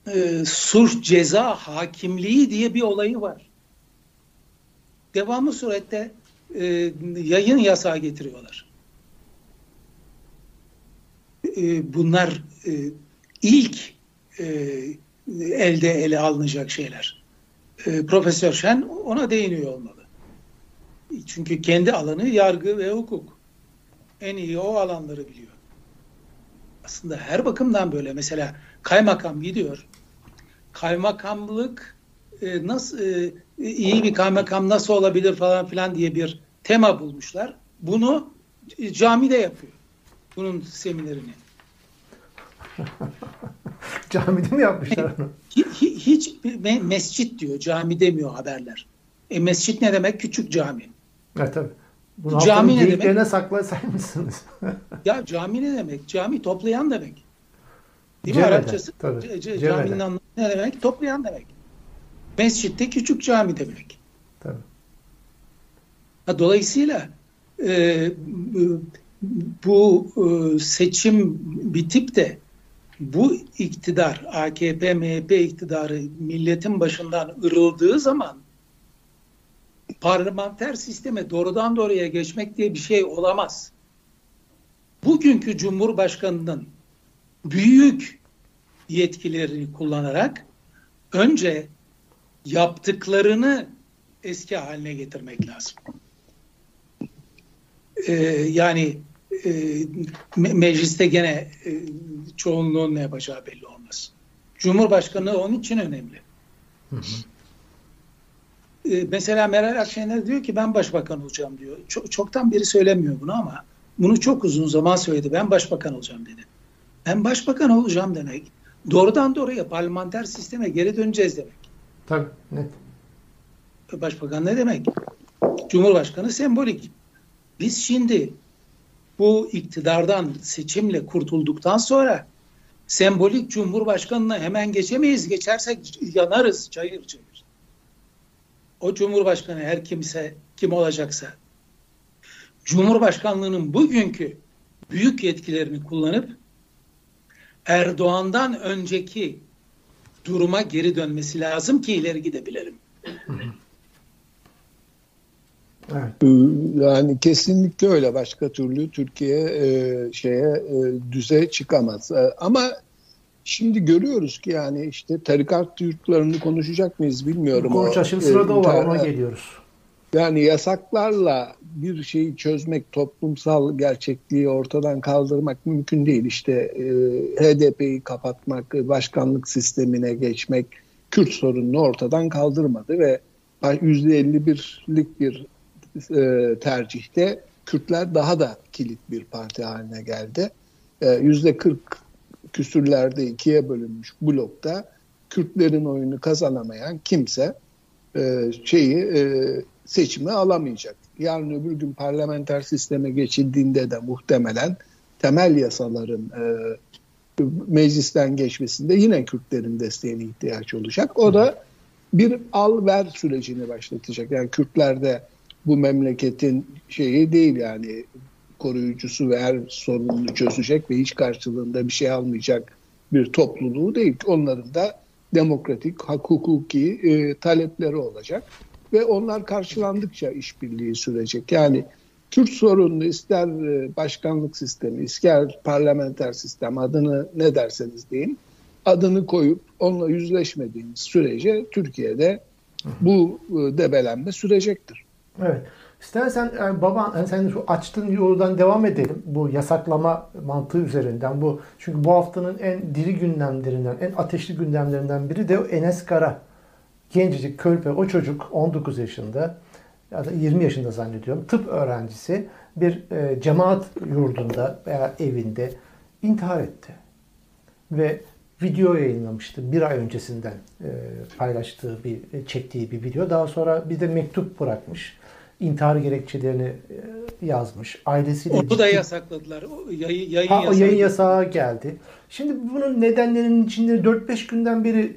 e, suç ceza hakimliği diye bir olayı var. Devamlı surette e, yayın yasağı getiriyorlar. E, bunlar e, ilk e, elde ele alınacak şeyler. E, Profesör Şen ona değiniyor olmalı. Çünkü kendi alanı yargı ve hukuk. En iyi o alanları biliyor. Aslında her bakımdan böyle. Mesela kaymakam gidiyor. Kaymakamlık e, nasıl e, iyi bir kaymakam nasıl olabilir falan filan diye bir tema bulmuşlar. Bunu e, camide yapıyor. Bunun seminerini. Camide mi yapmışlar onu? Hi- hi- Hiç me- mescit diyor, cami demiyor haberler. E mescit ne demek? Küçük cami. Evet tabii. Bunu Cami ne demek? saklasaymışsınız. Ya cami ne demek? Cami toplayan demek. Değil mi Cemede, Arapçası? tabii, caminin anlamı ne demek? Toplayan demek. Mescitte küçük cami demek. tabii. Ha, Dolayısıyla e, bu- bu e, seçim bitip de bu iktidar AKP MHP iktidarı milletin başından ırıldığı zaman parlamenter sisteme doğrudan doğruya geçmek diye bir şey olamaz. Bugünkü Cumhurbaşkanı'nın büyük yetkilerini kullanarak önce yaptıklarını eski haline getirmek lazım. Ee, yani e, me- mecliste gene e, çoğunluğun ne yapacağı belli olmaz. Cumhurbaşkanı onun için önemli. Ee, mesela Meral Akşener diyor ki ben başbakan olacağım diyor. Çok, çoktan biri söylemiyor bunu ama bunu çok uzun zaman söyledi. Ben başbakan olacağım dedi. Ben başbakan olacağım demek doğrudan doğruya parlamenter sisteme geri döneceğiz demek. Tabii net. Başbakan ne demek? Cumhurbaşkanı sembolik. Biz şimdi bu iktidardan seçimle kurtulduktan sonra sembolik cumhurbaşkanına hemen geçemeyiz. Geçersek yanarız çayır çayır. O cumhurbaşkanı her kimse kim olacaksa Cumhurbaşkanlığının bugünkü büyük yetkilerini kullanıp Erdoğan'dan önceki duruma geri dönmesi lazım ki ileri gidebilelim. Evet. Ee, Yani kesinlikle öyle. Başka türlü Türkiye e, şeye e, düze çıkamaz. E, ama şimdi görüyoruz ki yani işte tarikat yurtlarını konuşacak mıyız bilmiyorum. Konuşacağız. Şimdi e, sırada o var. Ona geliyoruz. Yani yasaklarla bir şeyi çözmek, toplumsal gerçekliği ortadan kaldırmak mümkün değil. İşte e, HDP'yi kapatmak, başkanlık sistemine geçmek Kürt sorununu ortadan kaldırmadı ve %51'lik bir e, tercihte Kürtler daha da kilit bir parti haline geldi. E, %40 küsürlerde ikiye bölünmüş blokta Kürtlerin oyunu kazanamayan kimse e, şeyi e, seçimi alamayacak. Yarın öbür gün parlamenter sisteme geçildiğinde de muhtemelen temel yasaların e, meclisten geçmesinde yine Kürtlerin desteğine ihtiyaç olacak. O da bir al ver sürecini başlatacak. Yani Kürtler de bu memleketin şeyi değil yani koruyucusu ve her sorununu çözecek ve hiç karşılığında bir şey almayacak bir topluluğu değil. Onların da demokratik, hukuki e, talepleri olacak ve onlar karşılandıkça işbirliği sürecek. Yani Kürt sorununu ister e, başkanlık sistemi, ister parlamenter sistem adını ne derseniz deyin adını koyup onunla yüzleşmediğimiz sürece Türkiye'de bu e, debelenme sürecektir. Evet. İstersen yani baban yani sen şu açtığın yoldan devam edelim. Bu yasaklama mantığı üzerinden. Bu çünkü bu haftanın en diri gündemlerinden, en ateşli gündemlerinden biri de Enes Kara. Gencecik körpe o çocuk 19 yaşında ya da 20 yaşında zannediyorum. Tıp öğrencisi bir e, cemaat yurdunda veya evinde intihar etti. Ve video yayınlamıştı bir ay öncesinden e, paylaştığı bir e, çektiği bir video. Daha sonra bir de mektup bırakmış. İntihar gerekçelerini e, yazmış. Ailesiyle Onu ciddi... da yasakladılar. O yayın, yayın, Ha, yasağı. yayın yasağı geldi. Şimdi bunun nedenlerinin içinde 4-5 günden beri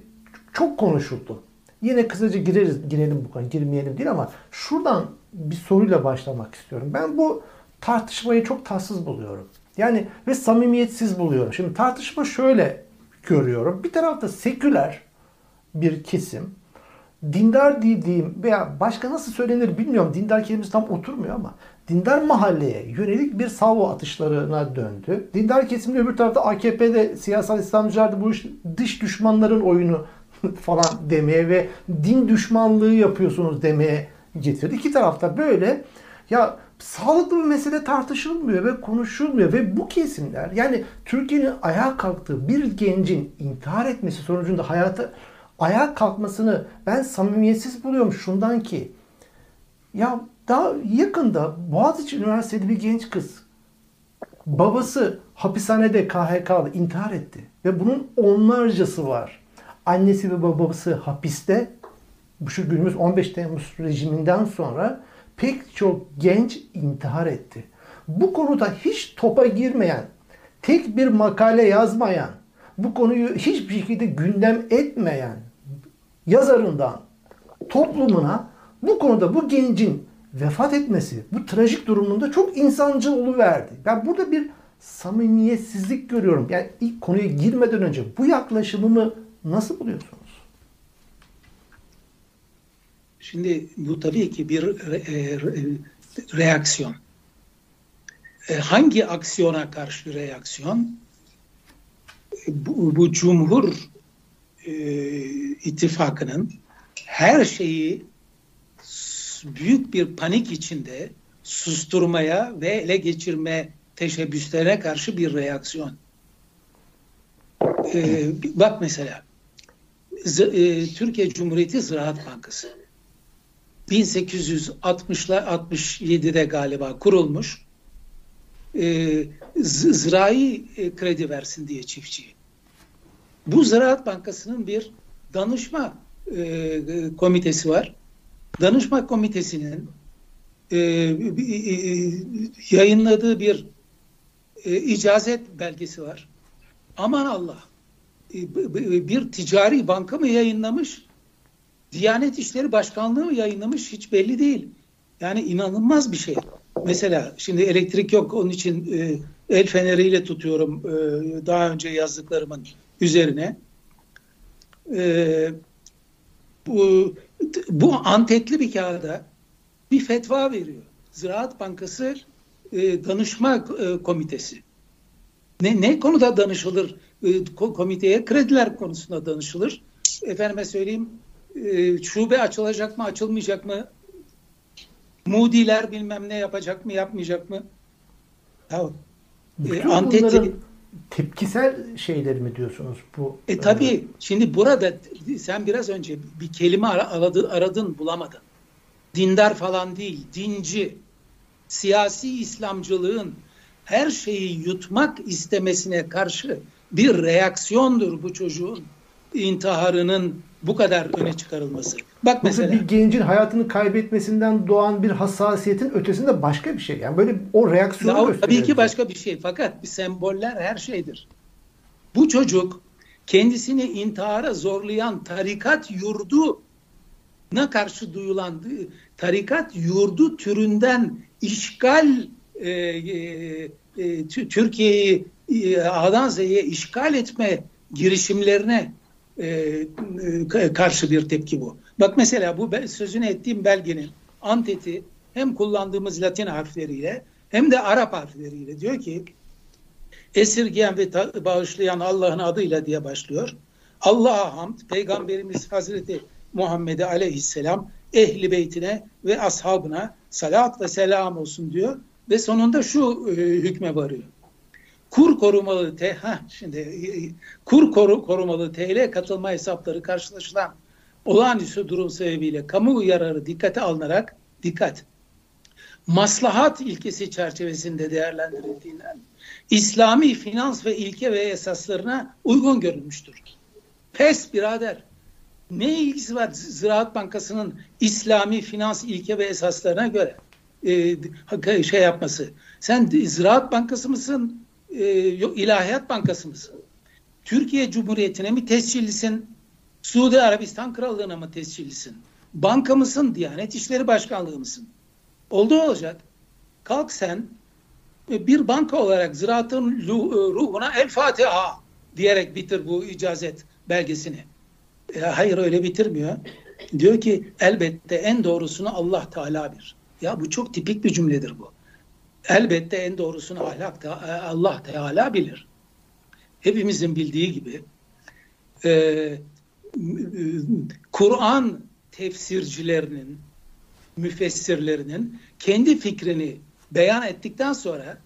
çok konuşuldu. Yine kısaca gireriz, girelim bu konuya, girmeyelim değil ama şuradan bir soruyla başlamak istiyorum. Ben bu tartışmayı çok tatsız buluyorum. Yani ve samimiyetsiz buluyorum. Şimdi tartışma şöyle görüyorum. Bir tarafta seküler bir kesim, dindar dediğim veya başka nasıl söylenir bilmiyorum. Dindar kelimesi tam oturmuyor ama dindar mahalleye yönelik bir salvo atışlarına döndü. Dindar kesimin öbür tarafta AKP'de siyasal İslamcılar da bu iş dış düşmanların oyunu falan demeye ve din düşmanlığı yapıyorsunuz demeye getirdi. İki tarafta böyle ya sağlıklı bir mesele tartışılmıyor ve konuşulmuyor ve bu kesimler yani Türkiye'nin ayağa kalktığı bir gencin intihar etmesi sonucunda hayata ayağa kalkmasını ben samimiyetsiz buluyorum şundan ki ya daha yakında Boğaziçi Üniversiteli bir genç kız babası hapishanede KHK'lı intihar etti ve bunun onlarcası var. Annesi ve babası hapiste. Şu günümüz 15 Temmuz rejiminden sonra pek çok genç intihar etti. Bu konuda hiç topa girmeyen, tek bir makale yazmayan, bu konuyu hiçbir şekilde gündem etmeyen yazarından toplumuna bu konuda bu gencin vefat etmesi, bu trajik durumunda çok insancı verdi. Ben burada bir samimiyetsizlik görüyorum. Yani ilk konuya girmeden önce bu yaklaşımımı nasıl buluyorsunuz? Şimdi bu tabii ki bir re, e, reaksiyon. E, hangi aksiyona karşı reaksiyon? E, bu, bu Cumhur e, ittifakının her şeyi büyük bir panik içinde susturmaya ve ele geçirme teşebbüslerine karşı bir reaksiyon. E, bak mesela Türkiye Cumhuriyeti Ziraat Bankası 1860'lar 67'de galiba kurulmuş. E, zirai e, kredi versin diye çiftçiye. Bu Ziraat Bankası'nın bir danışma e, komitesi var. Danışma komitesinin e, e, yayınladığı bir e, icazet belgesi var. Aman Allah e, bir ticari banka mı yayınlamış Diyanet İşleri Başkanlığı mı yayınlamış hiç belli değil. Yani inanılmaz bir şey. Mesela şimdi elektrik yok onun için e, el feneriyle tutuyorum e, daha önce yazdıklarımın üzerine. E, bu, bu antetli bir kağıda bir fetva veriyor. Ziraat Bankası e, Danışma e, Komitesi. Ne, ne konuda danışılır? E, komiteye krediler konusunda danışılır. Efendime söyleyeyim e, şube açılacak mı açılmayacak mı? Moody'ler bilmem ne yapacak mı yapmayacak mı? Ya, e, Antep'te tepkisel şeyleri mi diyorsunuz bu? E tabii şimdi burada sen biraz önce bir kelime aradın, aradın bulamadın. Dindar falan değil, dinci, siyasi İslamcılığın her şeyi yutmak istemesine karşı bir reaksiyondur bu çocuğun intiharının bu kadar öne çıkarılması. Bak mesela bir gencin hayatını kaybetmesinden doğan bir hassasiyetin ötesinde başka bir şey. Yani böyle o reaksiyonu ya, gösteriyor. Tabii ki başka bir şey. Fakat bir semboller her şeydir. Bu çocuk kendisini intihara zorlayan tarikat yurdu na karşı duyulan tarikat yurdu türünden işgal e, e, e, Türkiye'yi A'dan Z'ye işgal etme girişimlerine e, e, karşı bir tepki bu. Bak mesela bu sözünü ettiğim belgenin anteti hem kullandığımız Latin harfleriyle hem de Arap harfleriyle diyor ki esirgeyen ve bağışlayan Allah'ın adıyla diye başlıyor. Allah'a hamd, Peygamberimiz Hazreti Muhammed'e aleyhisselam ehli beytine ve ashabına salat ve selam olsun diyor ve sonunda şu e, hükme varıyor. Kur korumalı T ha şimdi e, kur koru, korumalı TL katılma hesapları karşılaşılan olağanüstü durum sebebiyle kamu yararı dikkate alınarak dikkat maslahat ilkesi çerçevesinde değerlendirildiğinden İslami finans ve ilke ve esaslarına uygun görülmüştür. Pes birader. Ne ilgisi var Ziraat Bankası'nın İslami finans ilke ve esaslarına göre e, şey yapması? Sen Ziraat Bankası mısın? E, İlahiyat Bankası mısın? Türkiye Cumhuriyeti'ne mi tescillisin? Suudi Arabistan Krallığı'na mı tescillisin? Banka mısın? Diyanet İşleri Başkanlığı mısın? Oldu olacak. Kalk sen e, bir banka olarak ziraatın e, ruhuna El Fatiha diyerek bitir bu icazet belgesini. E, hayır öyle bitirmiyor. Diyor ki elbette en doğrusunu Allah Teala bir. Ya bu çok tipik bir cümledir bu. Elbette en doğrusunu ahlak Allah Teala bilir. Hepimizin bildiği gibi e, Kur'an tefsircilerinin, müfessirlerinin kendi fikrini beyan ettikten sonra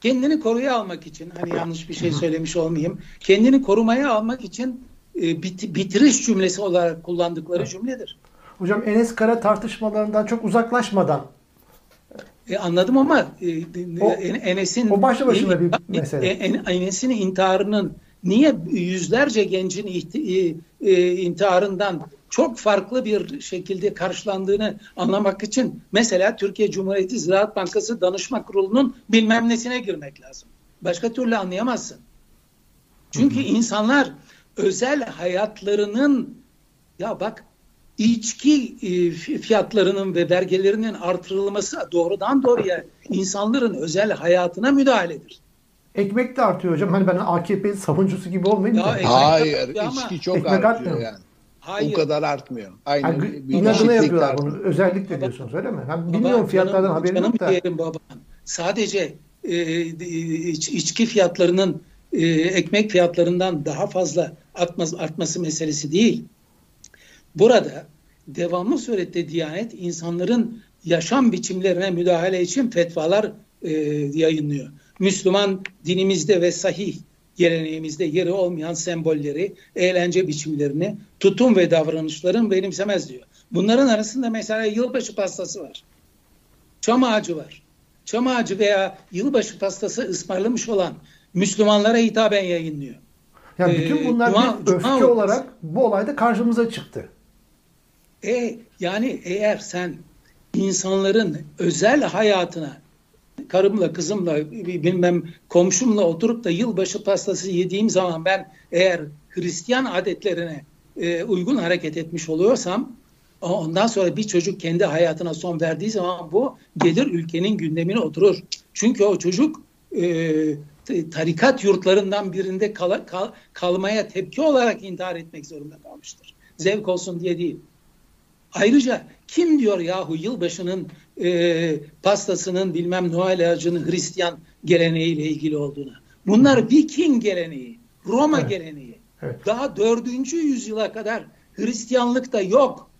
kendini koruya almak için hani yanlış bir şey söylemiş olmayayım kendini korumaya almak için e, bit, bitiriş cümlesi olarak kullandıkları cümledir. Hocam Enes Kara tartışmalarından çok uzaklaşmadan e, anladım ama e, Enes'in o başlı başına bir mesele. E, Enes'in intiharının niye yüzlerce gencin ihti, e, e, intiharından çok farklı bir şekilde karşılandığını anlamak için mesela Türkiye Cumhuriyeti Ziraat Bankası Danışma Kurulu'nun bilmem nesine girmek lazım. Başka türlü anlayamazsın. Çünkü hı hı. insanlar özel hayatlarının ya bak içki e, fiyatlarının ve vergilerinin artırılması doğrudan doğruya insanların özel hayatına müdahaledir. Ekmek de artıyor hocam. Hani ben AKP savunucusu gibi olmayayım ya, da. Hayır, içki çok ekmek artıyor artmıyor. yani. Hayır. O kadar artmıyor. Aynen. Yani, inadına yapıyorlar artıyor. bunu. Özellikle diyorsunuz öyle mi? Ben bilmiyorum fiyatlardan canım, haberim yok da. Diyelim baba. Sadece e, iç, içki fiyatlarının e, ekmek fiyatlarından daha fazla artmaz, artması meselesi değil. Burada devamlı surette Diyanet insanların yaşam biçimlerine müdahale için fetvalar e, yayınlıyor. Müslüman dinimizde ve sahih geleneğimizde yeri olmayan sembolleri, eğlence biçimlerini, tutum ve davranışların benimsemez diyor. Bunların arasında mesela yılbaşı pastası var. Çam ağacı var. Çam ağacı veya yılbaşı pastası ısmarlamış olan Müslümanlara hitaben yayınlıyor. Yani bütün ee, bunlar ee, bir öfke dua olarak bu olayda karşımıza çıktı. E yani eğer sen insanların özel hayatına karımla kızımla bilmem komşumla oturup da yılbaşı pastası yediğim zaman ben eğer Hristiyan adetlerine e, uygun hareket etmiş oluyorsam ondan sonra bir çocuk kendi hayatına son verdiği zaman bu gelir ülkenin gündemine oturur. Çünkü o çocuk e, tarikat yurtlarından birinde kal, kal, kalmaya tepki olarak intihar etmek zorunda kalmıştır. Zevk olsun diye değil. Ayrıca kim diyor yahu yılbaşının e, pastasının bilmem Noel ağacının Hristiyan geleneğiyle ilgili olduğunu. Bunlar Viking geleneği, Roma evet. geleneği. Evet. Daha dördüncü yüzyıla kadar Hristiyanlık da yok.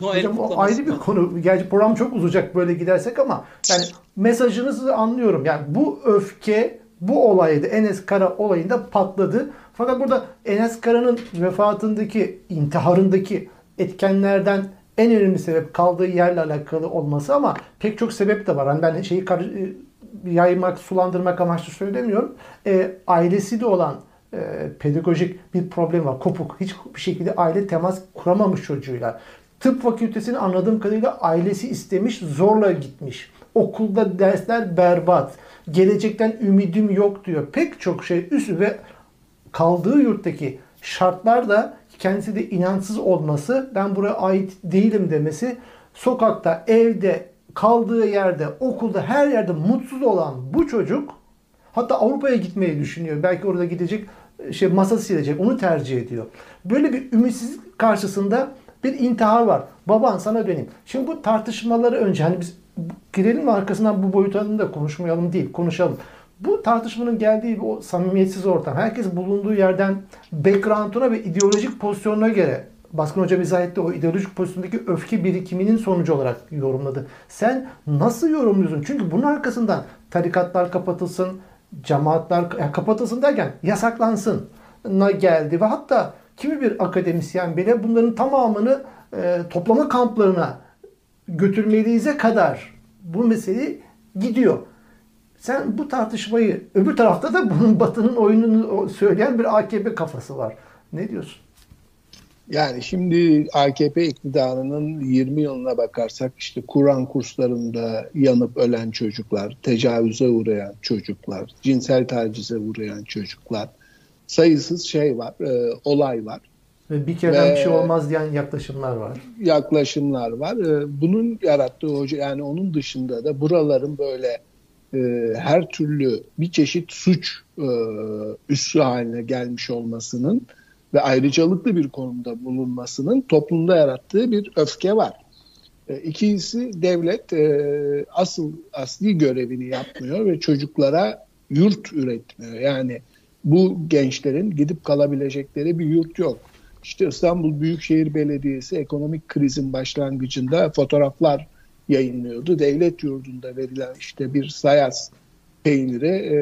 Noel Hocam o ayrı bir konu. Gerçi program çok uzayacak böyle gidersek ama yani mesajınızı anlıyorum. Yani bu öfke bu olayda Enes Kara olayında patladı. Fakat burada Enes Kara'nın vefatındaki, intiharındaki etkenlerden en önemli sebep kaldığı yerle alakalı olması ama pek çok sebep de var. Hani ben şeyi e, yaymak, sulandırmak amaçlı söylemiyorum. E, ailesi de olan e, pedagojik bir problem var. Kopuk. Hiçbir şekilde aile temas kuramamış çocuğuyla. Tıp fakültesini anladığım kadarıyla ailesi istemiş, zorla gitmiş. Okulda dersler berbat. Gelecekten ümidim yok diyor. Pek çok şey üst ve kaldığı yurttaki şartlar da kendisi de inançsız olması, ben buraya ait değilim demesi, sokakta, evde kaldığı yerde, okulda, her yerde mutsuz olan bu çocuk hatta Avrupa'ya gitmeyi düşünüyor. Belki orada gidecek şey masa silecek. Onu tercih ediyor. Böyle bir ümitsizlik karşısında bir intihar var. Baban sana döneyim. Şimdi bu tartışmaları önce hani biz girelim mi arkasından bu boyutlarını da konuşmayalım değil. Konuşalım. Bu tartışmanın geldiği o samimiyetsiz ortam. Herkes bulunduğu yerden background'una ve ideolojik pozisyonuna göre Baskın Hoca izah etti o ideolojik pozisyondaki öfke birikiminin sonucu olarak yorumladı. Sen nasıl yorumluyorsun? Çünkü bunun arkasından tarikatlar kapatılsın, cemaatler kapatılsın derken yasaklansın na geldi ve hatta kimi bir akademisyen bile bunların tamamını e, toplama kamplarına götürmeliyiz'e kadar bu mesele gidiyor. Sen bu tartışmayı öbür tarafta da bunun Batı'nın oyununu söyleyen bir AKP kafası var. Ne diyorsun? Yani şimdi AKP iktidarının 20 yılına bakarsak işte Kur'an kurslarında yanıp ölen çocuklar, tecavüze uğrayan çocuklar, cinsel tacize uğrayan çocuklar, sayısız şey var, e, olay var. Ve bir kereden bir şey olmaz diyen yaklaşımlar var. Yaklaşımlar var. E, bunun yarattığı hoca yani onun dışında da buraların böyle e, her türlü bir çeşit suç e, üssü haline gelmiş olmasının ve ayrıcalıklı bir konumda bulunmasının toplumda yarattığı bir öfke var. E, devlet e, asıl asli görevini yapmıyor ve çocuklara yurt üretmiyor. Yani bu gençlerin gidip kalabilecekleri bir yurt yok. İşte İstanbul Büyükşehir Belediyesi ekonomik krizin başlangıcında fotoğraflar yayınlıyordu. Devlet yurdunda verilen işte bir sayas peyniri, e,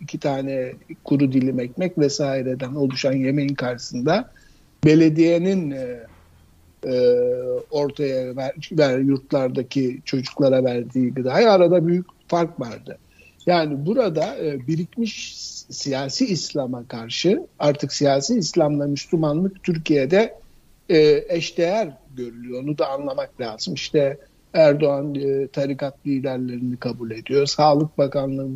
iki tane kuru dilim ekmek vesaireden oluşan yemeğin karşısında belediyenin e, e, ortaya ver, ver yurtlardaki çocuklara verdiği gıdaya arada büyük fark vardı. Yani burada birikmiş siyasi İslam'a karşı artık siyasi İslam'la Müslümanlık Türkiye'de eşdeğer görülüyor. Onu da anlamak lazım. İşte Erdoğan e, tarikat liderlerini kabul ediyor. Sağlık Bakanlığı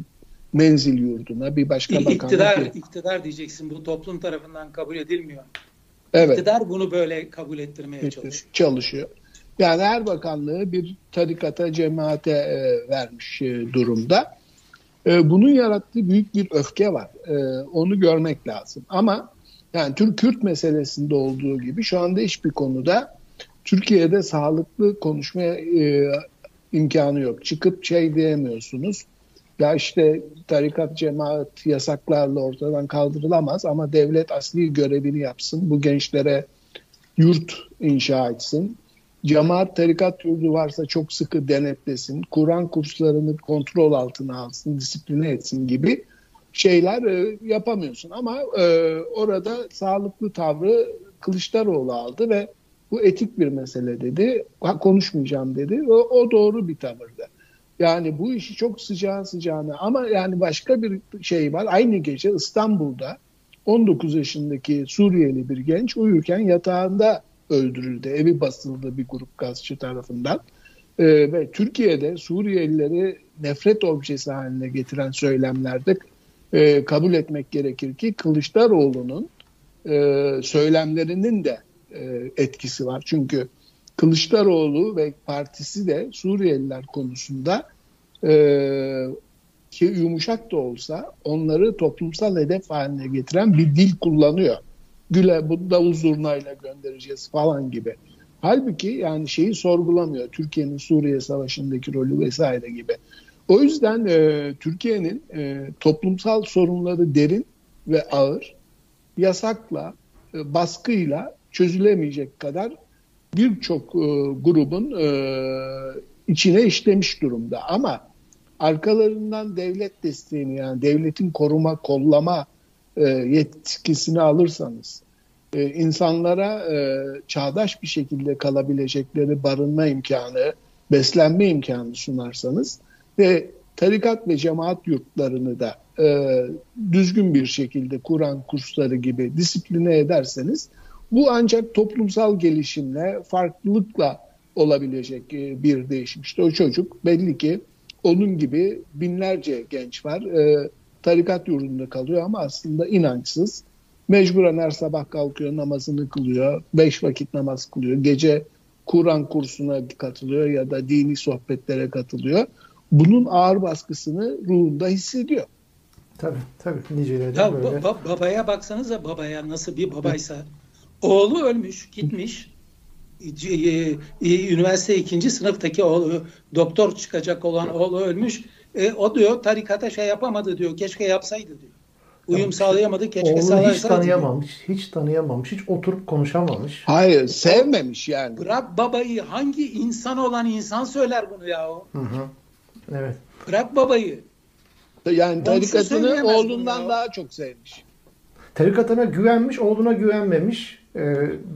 menzil yurduna bir başka bakanlık. İktidar, iktidar diyeceksin bu toplum tarafından kabul edilmiyor. Evet. İktidar bunu böyle kabul ettirmeye çalışıyor. Çalışıyor. Yani her bakanlığı bir tarikata, cemaate e, vermiş e, durumda. E, bunun yarattığı büyük bir öfke var. E, onu görmek lazım. Ama yani Türk-Kürt meselesinde olduğu gibi şu anda hiçbir konuda Türkiye'de sağlıklı konuşmaya e, imkanı yok. Çıkıp şey diyemiyorsunuz. Ya işte tarikat cemaat yasaklarla ortadan kaldırılamaz ama devlet asli görevini yapsın. Bu gençlere yurt inşa etsin. Cemaat tarikat yurdu varsa çok sıkı denetlesin. Kur'an kurslarını kontrol altına alsın, disipline etsin gibi şeyler e, yapamıyorsun. Ama e, orada sağlıklı tavrı Kılıçdaroğlu aldı ve bu etik bir mesele dedi. Konuşmayacağım dedi. O, o doğru bir tavırdı. Yani bu işi çok sıcağı sıcağına ama yani başka bir şey var. Aynı gece İstanbul'da 19 yaşındaki Suriyeli bir genç uyurken yatağında öldürüldü. Evi basıldı bir grup gazcı tarafından. Ee, ve Türkiye'de Suriyelileri nefret objesi haline getiren söylemlerde e, kabul etmek gerekir ki Kılıçdaroğlu'nun e, söylemlerinin de etkisi var. Çünkü Kılıçdaroğlu ve partisi de Suriyeliler konusunda e, ki yumuşak da olsa onları toplumsal hedef haline getiren bir dil kullanıyor. Güle bu davul zurnayla göndereceğiz falan gibi. Halbuki yani şeyi sorgulamıyor. Türkiye'nin Suriye Savaşı'ndaki rolü vesaire gibi. O yüzden e, Türkiye'nin e, toplumsal sorunları derin ve ağır. Yasakla, e, baskıyla çözülemeyecek kadar birçok e, grubun e, içine işlemiş durumda. Ama arkalarından devlet desteğini yani devletin koruma, kollama e, yetkisini alırsanız, e, insanlara e, çağdaş bir şekilde kalabilecekleri barınma imkanı, beslenme imkanı sunarsanız ve tarikat ve cemaat yurtlarını da e, düzgün bir şekilde Kur'an kursları gibi disipline ederseniz bu ancak toplumsal gelişimle, farklılıkla olabilecek e, bir değişim. İşte o çocuk belli ki onun gibi binlerce genç var. E, tarikat yurdunda kalıyor ama aslında inançsız. Mecburen her sabah kalkıyor, namazını kılıyor, beş vakit namaz kılıyor. Gece Kur'an kursuna katılıyor ya da dini sohbetlere katılıyor. Bunun ağır baskısını ruhunda hissediyor. Tabii tabii niceleri de Ya böyle. ba- babaya baksanıza babaya nasıl bir babaysa. Oğlu ölmüş, gitmiş. Üniversite ikinci sınıftaki oğlu, doktor çıkacak olan oğlu ölmüş. E, o diyor tarikata şey yapamadı diyor. Keşke yapsaydı diyor. Uyum Tamam. sağlayamadı. Keşke Oğlunu hiç sağlasaydı. diyor. tanıyamamış, hiç tanıyamamış, hiç oturup konuşamamış. Hayır, sevmemiş yani. Bırak babayı hangi insan olan insan söyler bunu ya o. Hı hı. Evet. Bırak babayı. Yani tarikatını oğlundan daha çok sevmiş. Tarikatına güvenmiş, oğluna güvenmemiş. Ee,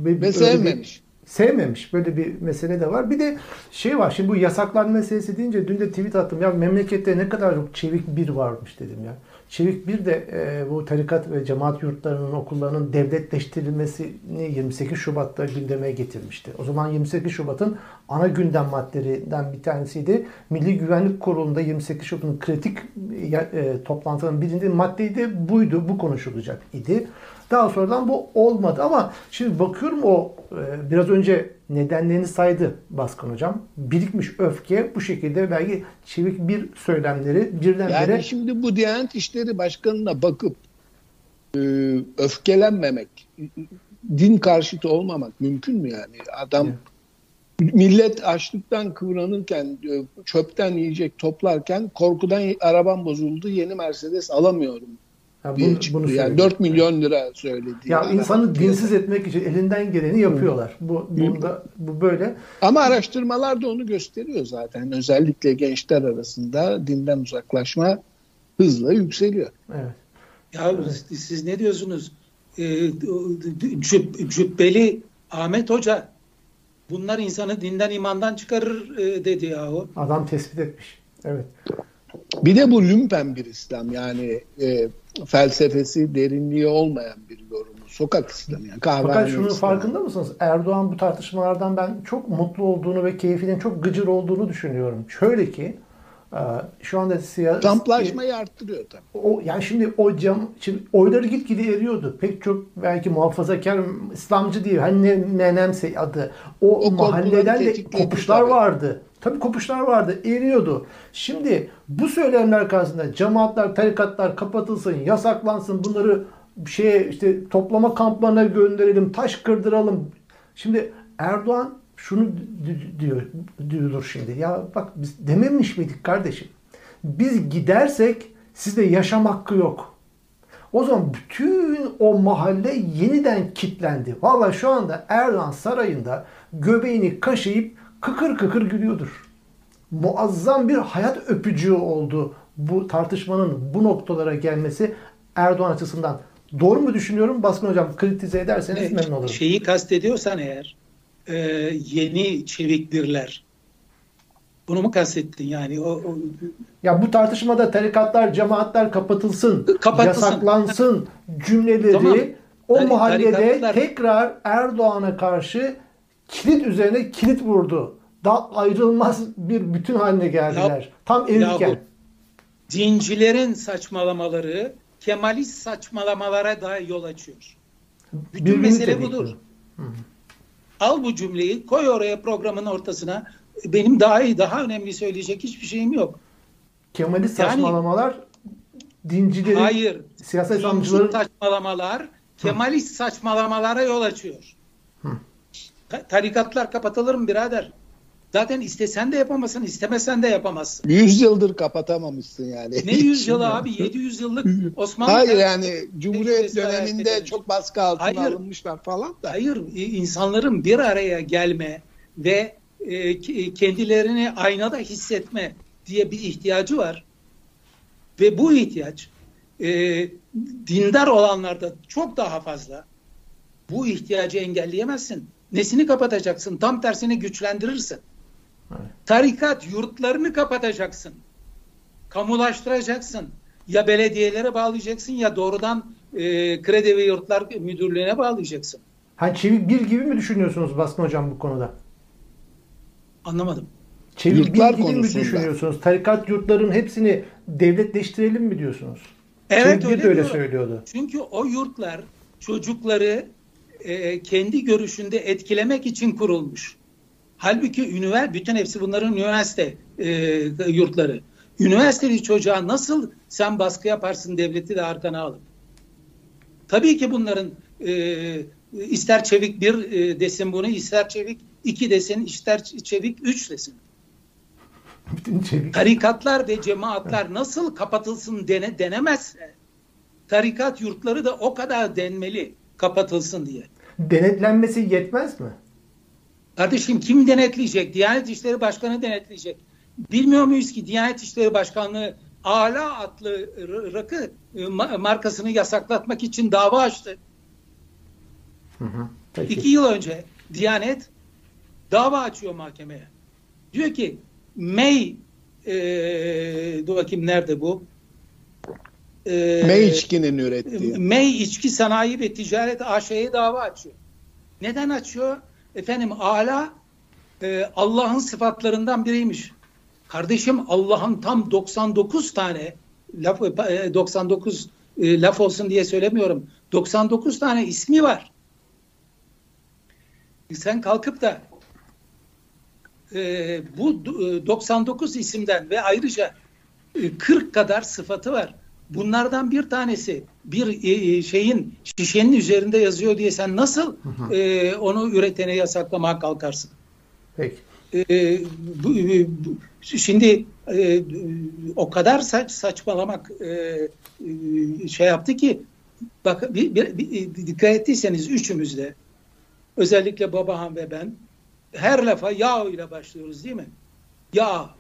Ve bir- sevmemiş. sevmemiş. Böyle bir mesele de var. Bir de şey var. Şimdi bu yasaklanma meselesi deyince dün de tweet attım. Ya memlekette ne kadar çok çevik bir varmış dedim ya. Çevik bir de e, bu tarikat ve cemaat yurtlarının, okullarının devletleştirilmesini 28 Şubat'ta gündeme getirmişti. O zaman 28 Şubat'ın ana gündem maddelerinden bir tanesiydi. Milli Güvenlik Kurulu'nda 28 Şubat'ın kritik e, toplantılarının birinde maddeydi. Buydu, bu konuşulacak idi. Daha sonradan bu olmadı ama şimdi bakıyorum o e, biraz önce nedenlerini saydı Baskın Hocam. Birikmiş öfke bu şekilde belki çevik bir söylemleri birdenbire Yani şimdi bu Diyanet İşleri Başkanı'na bakıp e, öfkelenmemek, din karşıtı olmamak mümkün mü yani? Adam Evet. millet açlıktan kıvranırken, e, çöpten yiyecek toplarken korkudan arabam bozuldu, yeni Mercedes alamıyorum Ya diye bunu, çıktı. bunu yani söylüyor. 4 milyon lira söyledi. Ya Yani insanı dinsiz etmek için elinden geleni yapıyorlar. Bu bunda bu böyle. Ama araştırmalar da onu gösteriyor zaten. Özellikle gençler arasında dinden uzaklaşma hızla yükseliyor. Evet. Ya siz, siz ne diyorsunuz? Ee, cüb- cübbeli Ahmet Hoca bunlar insanı dinden imandan çıkarır e, dedi yahu. Adam tespit etmiş. Evet. Bir de bu lümpen bir İslam yani e, felsefesi derinliği olmayan bir yorumu. Sokak İslamı yani kahvehane Fakat şunun İslamı. farkında mısınız? Erdoğan bu tartışmalardan ben çok mutlu olduğunu ve keyfinin çok gıcır olduğunu düşünüyorum. Şöyle ki e, şu anda siyasi Kamplaşmayı arttırıyor tabii. o yani şimdi o cam şimdi oyları gitgide eriyordu. Pek çok belki muhafazakar İslamcı değil. Hani ne menemse adı. O, O mahalleden de kopuşlar tabii. vardı. Tabii kopuşlar vardı. Eriyordu. Şimdi bu söylemler karşısında cemaatler, tarikatlar kapatılsın, yasaklansın. Bunları şeye işte toplama kamplarına gönderelim, taş kırdıralım. Şimdi Erdoğan şunu di- diyor diyordur şimdi. Ya bak biz dememiş miydik kardeşim? Biz gidersek sizde yaşam hakkı yok. O zaman bütün o mahalle yeniden kitlendi. Valla şu anda Erdoğan sarayında göbeğini kaşıyıp kıkır kıkır gülüyordur. Muazzam bir hayat öpücüğü oldu bu tartışmanın bu noktalara gelmesi Erdoğan açısından. Doğru mu düşünüyorum? Baskın Hocam kritize ederseniz memnun olurum. Şeyi kastediyorsan eğer e, yeni çevik birler. Bunu mu kastettin yani? O, o- Ya bu tartışmada tarikatlar, cemaatler kapatılsın, Kapatılsın. yasaklansın cümleleri Tamam. o Tari- mahallede tekrar Erdoğan'a karşı kilit üzerine kilit vurdu. Daha ayrılmaz bir bütün haline geldiler. Tam erirken. Yahu dincilerin saçmalamaları Kemalist saçmalamalara da yol açıyor. Bütün Birbirini mesele budur. Al bu cümleyi koy oraya programın ortasına. Benim daha iyi, daha önemli söyleyecek hiçbir şeyim yok. Kemalist Yani- saçmalamalar dincilerin, Hayır. siyasal Dinci İslamcıların saçmalamalar Kemalist saçmalamalara yol açıyor. Ta- Tarikatlar kapatılır mı birader? Zaten istesen de yapamazsın, istemesen de yapamazsın. 100 yıldır kapatamamışsın yani. Ne yüzyılı abi? 700 yıllık Osmanlı Hayır yani Cumhuriyet döneminde çok baskı altına Hayır. alınmışlar falan da. Hayır, insanların bir araya gelme ve e, kendilerini aynada hissetme diye bir ihtiyacı var. Ve bu ihtiyaç e, dindar olanlarda çok daha fazla. Bu ihtiyacı engelleyemezsin. Nesini kapatacaksın? Tam tersini güçlendirirsin. Evet. Tarikat yurtlarını kapatacaksın. Kamulaştıracaksın. Ya belediyelere bağlayacaksın ya doğrudan e, kredi ve yurtlar müdürlüğüne bağlayacaksın. hani çevik bir gibi mi düşünüyorsunuz Baskın Hocam bu konuda? Anlamadım. Çevik Yurtlar bir gibi mi düşünüyorsunuz? Tarikat yurtların hepsini devletleştirelim mi diyorsunuz? Evet Çevik öyle, de öyle diyorum. söylüyordu. Çünkü o yurtlar çocukları e, kendi görüşünde etkilemek için kurulmuş. Halbuki üniversite, bütün hepsi bunların üniversite e, yurtları. Üniversiteli çocuğa nasıl sen baskı yaparsın devleti de arkana alıp? Tabii ki bunların e, ister çevik bir e, desin bunu, ister çevik iki desin, ister çevik üç desin. Bütün çevik. Tarikatlar ve cemaatler nasıl kapatılsın dene, denemezse tarikat yurtları da o kadar denmeli kapatılsın diye. Denetlenmesi yetmez mi? Kardeşim kim denetleyecek? Diyanet İşleri Başkanı denetleyecek. Bilmiyor muyuz ki Diyanet İşleri Başkanlığı Ala adlı rakı e, markasını yasaklatmak için dava açtı. Hı hı. Peki. İki yıl önce Diyanet dava açıyor mahkemeye. Diyor ki May e, dur bakayım nerede bu? E, May içkinin ürettiği. May içki sanayi ve ticaret AŞ'ye dava açıyor. Neden açıyor? Efendim ala e, Allah'ın sıfatlarından biriymiş. Kardeşim Allah'ın tam 99 tane laf 99 e, e, laf olsun diye söylemiyorum. 99 tane ismi var. Sen kalkıp da e, bu 99 e, isimden ve ayrıca 40 kadar sıfatı var. Bunlardan bir tanesi bir şeyin şişenin üzerinde yazıyor diye sen nasıl e, onu üretene yasaklamaya kalkarsın? Peki. E, bu, bu, şimdi e, o kadar saç saçmalamak e, şey yaptı ki bak bir, bir, bir, dikkat ettiyseniz üçümüz de özellikle Babahan ve ben her lafa ya ile başlıyoruz değil mi? Ya.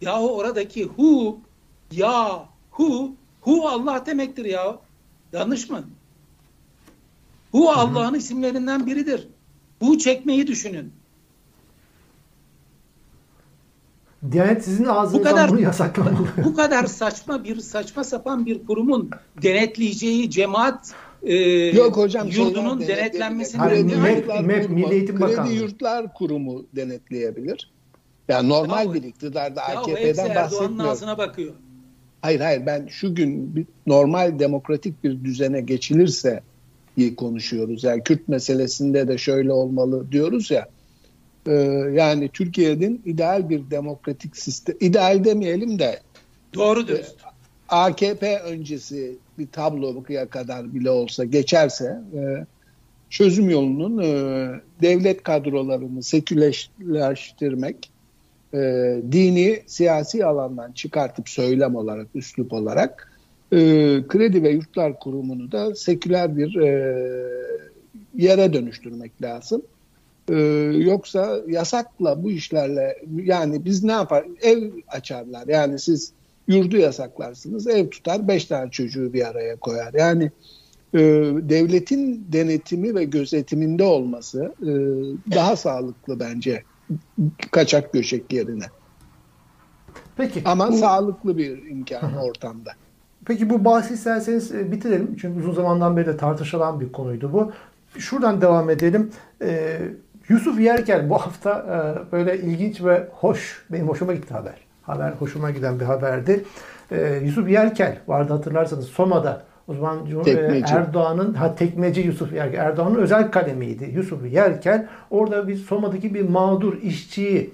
Yahu oradaki hu ya hu hu Allah demektir ya. Yanlış mı? Hu Allah'ın isimlerinden biridir. Hu çekmeyi düşünün. Diyanet sizin ağzınızdan bu kadar, bunu yasaklamalı. Bu kadar saçma bir saçma sapan bir kurumun denetleyeceği cemaat e, Yok hocam, yurdunun denetlenmesini kredi, yurtlar, MEP, Milli Eğitim Bakanlığı. Kredi Yurtlar Kurumu denetleyebilir. Yani normal ya, bir iktidarda AKP'den bahsetmiyorum. ağzına bakıyor. Hayır hayır ben şu gün bir normal demokratik bir düzene geçilirse iyi konuşuyoruz. Yani Kürt meselesinde de şöyle olmalı diyoruz ya. E, yani Türkiye'nin ideal bir demokratik sistem, ideal demeyelim de Doğru diyorsun. E, AKP öncesi bir tabloya kadar bile olsa geçerse e, çözüm yolunun e, devlet kadrolarını sekülerleştirmek, e, dini siyasi alandan çıkartıp söylem olarak, üslup olarak e, Kredi ve Yurtlar Kurumu'nu da seküler bir e, yere dönüştürmek lazım. Ee, yoksa yasakla bu işlerle yani biz ne yapar? Ev açarlar. Yani siz yurdu yasaklarsınız. Ev tutar. Beş tane çocuğu bir araya koyar. Yani e, devletin denetimi ve gözetiminde olması e, daha sağlıklı bence kaçak göçek yerine. Peki. Ama bu... sağlıklı bir imkan ortamda. Peki bu bahsi isterseniz e, bitirelim. Çünkü uzun zamandan beri de tartışılan bir konuydu bu. Şuradan devam edelim. Ee, Yusuf Yerkel bu hafta e, böyle ilginç ve hoş, benim hoşuma gitti haber. Haber hoşuma giden bir haberdi. E, Yusuf Yerkel vardı hatırlarsanız Soma'da o zaman Erdoğan'ın ha tekmeci Yusuf Yerkel Erdoğan'ın özel kalemiydi. Yusuf Yerkel orada bir Soma'daki bir mağdur işçiyi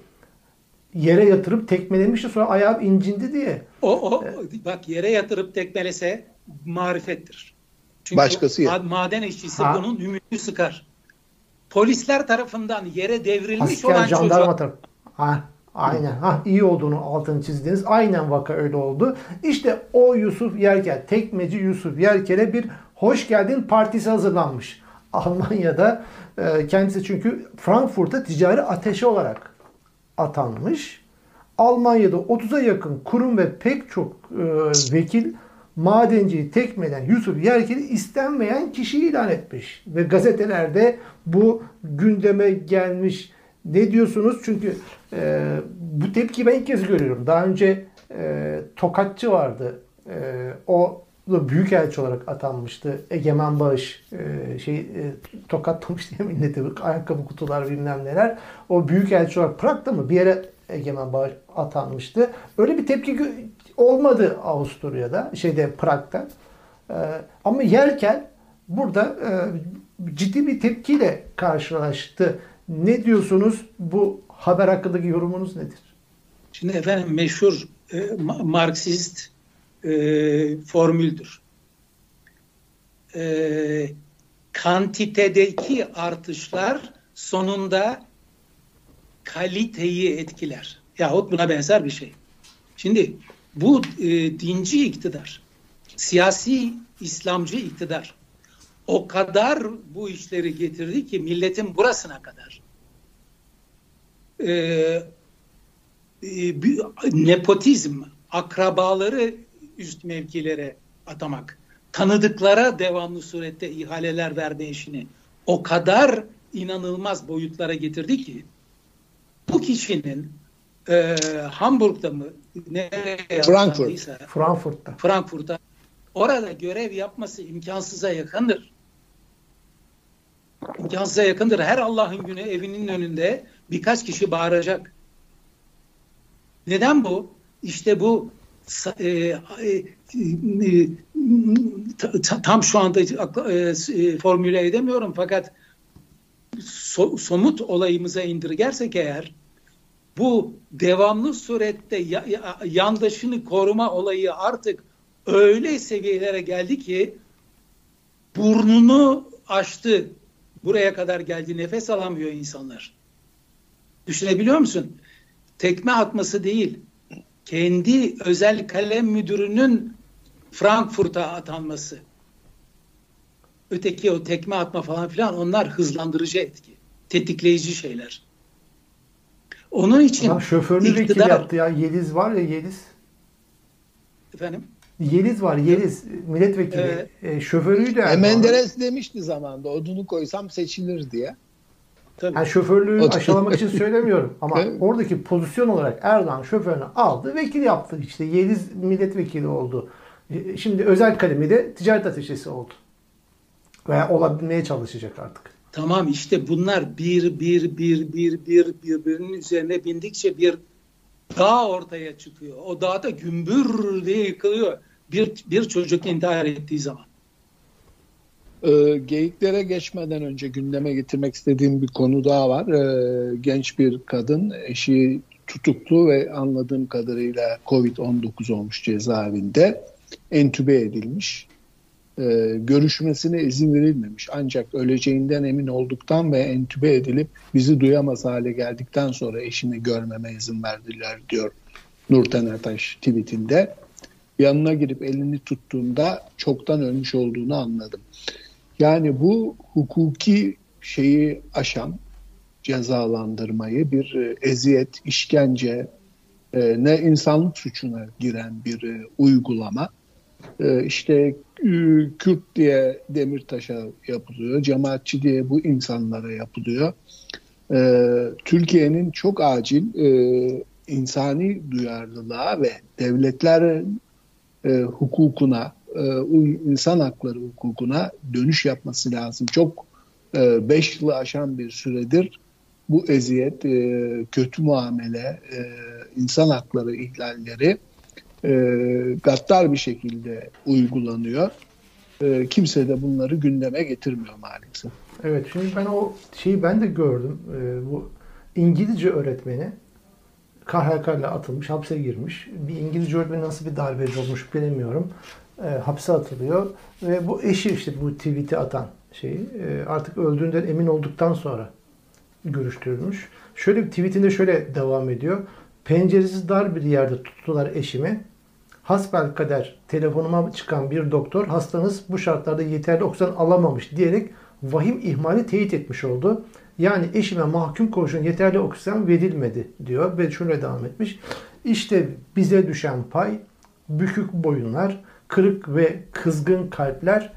yere yatırıp tekmelemişti sonra ayağı incindi diye. O, o bak yere yatırıp tekmelese marifettir. Çünkü Başkası ya. maden işçisi ha. bunun ümidini sıkar polisler tarafından yere devrilmiş Asker, olan jandarma çocuğa... tarafı. Ha, aynen. Ha, iyi olduğunu altını çizdiniz. Aynen vaka öyle oldu. İşte o Yusuf Yerkel, tekmeci Yusuf Yerkel'e bir hoş geldin partisi hazırlanmış. Almanya'da e, kendisi çünkü Frankfurt'a ticari ateşi olarak atanmış. Almanya'da 30'a yakın kurum ve pek çok e, vekil madenciyi tekmeden Yusuf Yerkel'i istenmeyen kişi ilan etmiş. Ve gazetelerde bu gündeme gelmiş. Ne diyorsunuz? Çünkü e, bu tepki ben ilk kez görüyorum. Daha önce e, Tokatçı vardı. E, o da büyükelçi olarak atanmıştı. Egemen Bağış e, şey e, tokatlamış diye milleti ayakkabı kutular bilmem neler. O büyükelçi olarak Prag'da mı bir yere Egemen Bağış atanmıştı. Öyle bir tepki olmadı Avusturya'da, şeyde Prag'da. E, ama Yerkel burada e, ciddi bir tepkiyle karşılaştı. Ne diyorsunuz bu haber hakkındaki yorumunuz nedir? Şimdi efendim meşhur e, Marksist e, formüldür. E, kantitedeki artışlar sonunda kaliteyi etkiler. Yahut buna benzer bir şey. Şimdi bu e, dinci iktidar, siyasi İslamcı iktidar o kadar bu işleri getirdi ki milletin burasına kadar. Ee, e, nepotizm, akrabaları üst mevkilere atamak, tanıdıklara devamlı surette ihaleler verme işini o kadar inanılmaz boyutlara getirdi ki bu kişinin e, Hamburg'da mı nereye Frankfurt. Frankfurt'ta. Frankfurt'ta orada görev yapması imkansıza yakındır. İmkansıza yakındır. Her Allah'ın günü evinin önünde birkaç kişi bağıracak. Neden bu? İşte bu e, e, e, tam şu anda e, e, formüle edemiyorum fakat so, somut olayımıza indirgersek eğer bu devamlı surette ya, ya, yandaşını koruma olayı artık öyle seviyelere geldi ki burnunu açtı. Buraya kadar geldi. Nefes alamıyor insanlar. Düşünebiliyor musun? Tekme atması değil. Kendi özel kalem müdürünün Frankfurt'a atanması. Öteki o tekme atma falan filan onlar hızlandırıcı etki. Tetikleyici şeyler. Onun için Lan şoförünü iktidar... vekil yaptı ya. Yeliz var ya Yeliz. Efendim? Yeliz var Yeliz milletvekili. Evet. E, şoförüydü. E, Menderes demişti zamanda odunu koysam seçilir diye. Tabii. Yani şoförlüğü aşılamak için söylemiyorum ama evet. oradaki pozisyon olarak Erdoğan şoförünü aldı, vekil yaptı. İşte Yeliz milletvekili oldu. E, şimdi özel kalemi de ticaret ateşesi oldu. Veya olabilmeye çalışacak artık. Tamam işte bunlar bir bir bir bir bir birbirinin üzerine bindikçe bir dağ ortaya çıkıyor. O dağda gümbür diye yıkılıyor. Bir, bir çocuk intihar ettiği zaman. E, geyiklere geçmeden önce gündeme getirmek istediğim bir konu daha var. E, genç bir kadın eşi tutuklu ve anladığım kadarıyla Covid-19 olmuş cezaevinde entübe edilmiş. E, görüşmesine izin verilmemiş. Ancak öleceğinden emin olduktan ve entübe edilip bizi duyamaz hale geldikten sonra eşini görmeme izin verdiler diyor Nurten Ataş tweetinde. Yanına girip elini tuttuğumda çoktan ölmüş olduğunu anladım. Yani bu hukuki şeyi aşan cezalandırmayı bir e, eziyet, işkence, e, ne insanlık suçuna giren bir e, uygulama. İşte Kürt diye Demirtaş'a yapılıyor, cemaatçi diye bu insanlara yapılıyor. Türkiye'nin çok acil insani duyarlılığa ve devletlerin hukukuna insan hakları hukukuna dönüş yapması lazım. Çok 5 e, yılı aşan bir süredir bu eziyet, e, kötü muamele, e, insan hakları ihlalleri e, gaddar bir şekilde uygulanıyor. E, kimse de bunları gündeme getirmiyor maalesef. Evet, şimdi ben o şeyi ben de gördüm. E, bu İngilizce öğretmeni KHK atılmış, hapse girmiş. Bir İngilizce öğretmeni nasıl bir darbeci olmuş bilemiyorum e, hapse atılıyor ve bu eşi işte bu tweet'i atan şeyi e, artık öldüğünden emin olduktan sonra görüştürülmüş. Şöyle bir tweetinde şöyle devam ediyor. Penceresiz dar bir yerde tuttular eşimi. Hasbel kader telefonuma çıkan bir doktor hastanız bu şartlarda yeterli oksijen alamamış diyerek vahim ihmali teyit etmiş oldu. Yani eşime mahkum koğuşun yeterli oksijen verilmedi diyor ve şöyle devam etmiş. İşte bize düşen pay bükük boyunlar, kırık ve kızgın kalpler,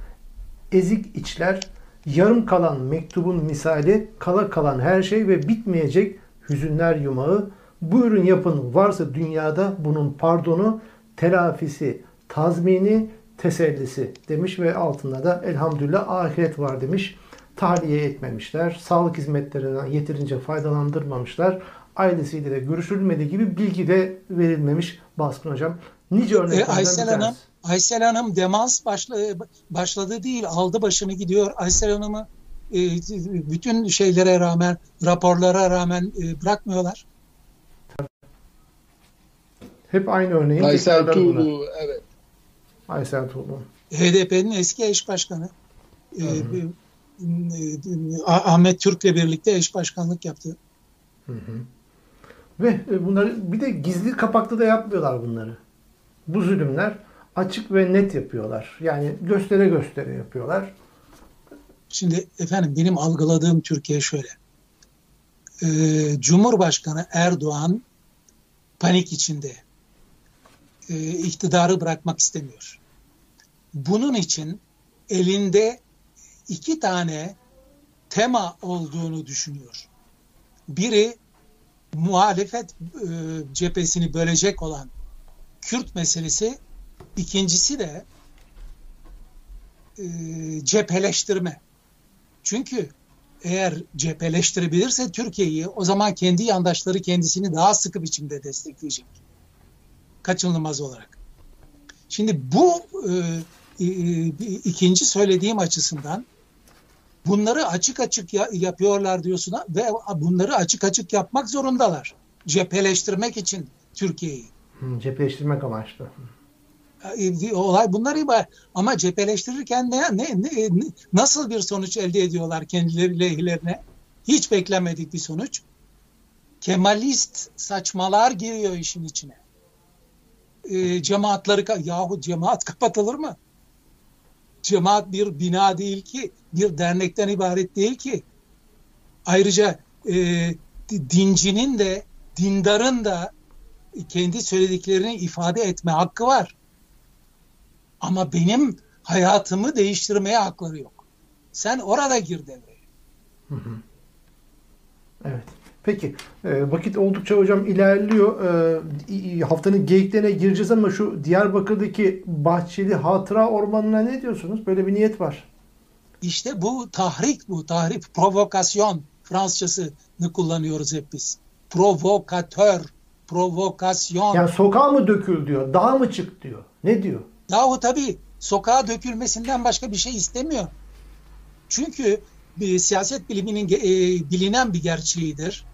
ezik içler, yarım kalan mektubun misali, kala kalan her şey ve bitmeyecek hüzünler yumağı. Buyurun yapın varsa dünyada bunun pardonu, telafisi, tazmini, tesellisi demiş ve altında da elhamdülillah ahiret var demiş. Tahliye etmemişler, sağlık hizmetlerinden yeterince faydalandırmamışlar, ailesiyle de görüşülmediği gibi bilgi de verilmemiş Baskın Hocam. Nice örneklerden e, Aysel Hanım, Aysel Hanım demans başla, başladı değil aldı başını gidiyor. Aysel Hanım'ı e, bütün şeylere rağmen, raporlara rağmen e, bırakmıyorlar. Hep aynı örneği. Aysel Tuğlu, evet. Aysel Tuğlu. HDP'nin eski eş başkanı. E, Ahmet Türk'le birlikte eş başkanlık yaptı. Hı hı. Ve bunları bir de gizli kapaklı da yapmıyorlar bunları. Bu zulümler açık ve net yapıyorlar. Yani göstere göstere yapıyorlar. Şimdi efendim benim algıladığım Türkiye şöyle. Ee, Cumhurbaşkanı Erdoğan panik içinde. Ee, iktidarı bırakmak istemiyor. Bunun için elinde iki tane tema olduğunu düşünüyor. Biri muhalefet e, cephesini bölecek olan Kürt meselesi, ikincisi de e, cepheleştirme. Çünkü eğer cepheleştirebilirse Türkiye'yi o zaman kendi yandaşları kendisini daha sıkı biçimde destekleyecek. Kaçınılmaz olarak. Şimdi bu e, e, ikinci söylediğim açısından bunları açık açık ya, yapıyorlar diyorsun ve bunları açık açık yapmak zorundalar. Cepheleştirmek için Türkiye'yi. Cepheleştirmek amaçlı. E, olay bunlar ibaret. Ama cepheleştirirken ne, ne, ne, nasıl bir sonuç elde ediyorlar kendileri lehlerine? Hiç beklemedik bir sonuç. Kemalist saçmalar giriyor işin içine. E, cemaatleri, yahu cemaat kapatılır mı? Cemaat bir bina değil ki, bir dernekten ibaret değil ki. Ayrıca e, dincinin de, dindarın da kendi söylediklerini ifade etme hakkı var. Ama benim hayatımı değiştirmeye hakları yok. Sen orada gir devreye. Hı hı. Evet. Peki e, vakit oldukça hocam ilerliyor. E, haftanın geyiklerine gireceğiz ama şu Diyarbakır'daki Bahçeli Hatıra Ormanı'na ne diyorsunuz? Böyle bir niyet var. İşte bu tahrik bu. Tahrik, provokasyon Fransızcasını kullanıyoruz hep biz. Provokatör, provokasyon. Yani sokağa mı dökül diyor, dağa mı çık diyor. Ne diyor? Yahu tabii sokağa dökülmesinden başka bir şey istemiyor. Çünkü bir siyaset biliminin e, bilinen bir gerçeğidir.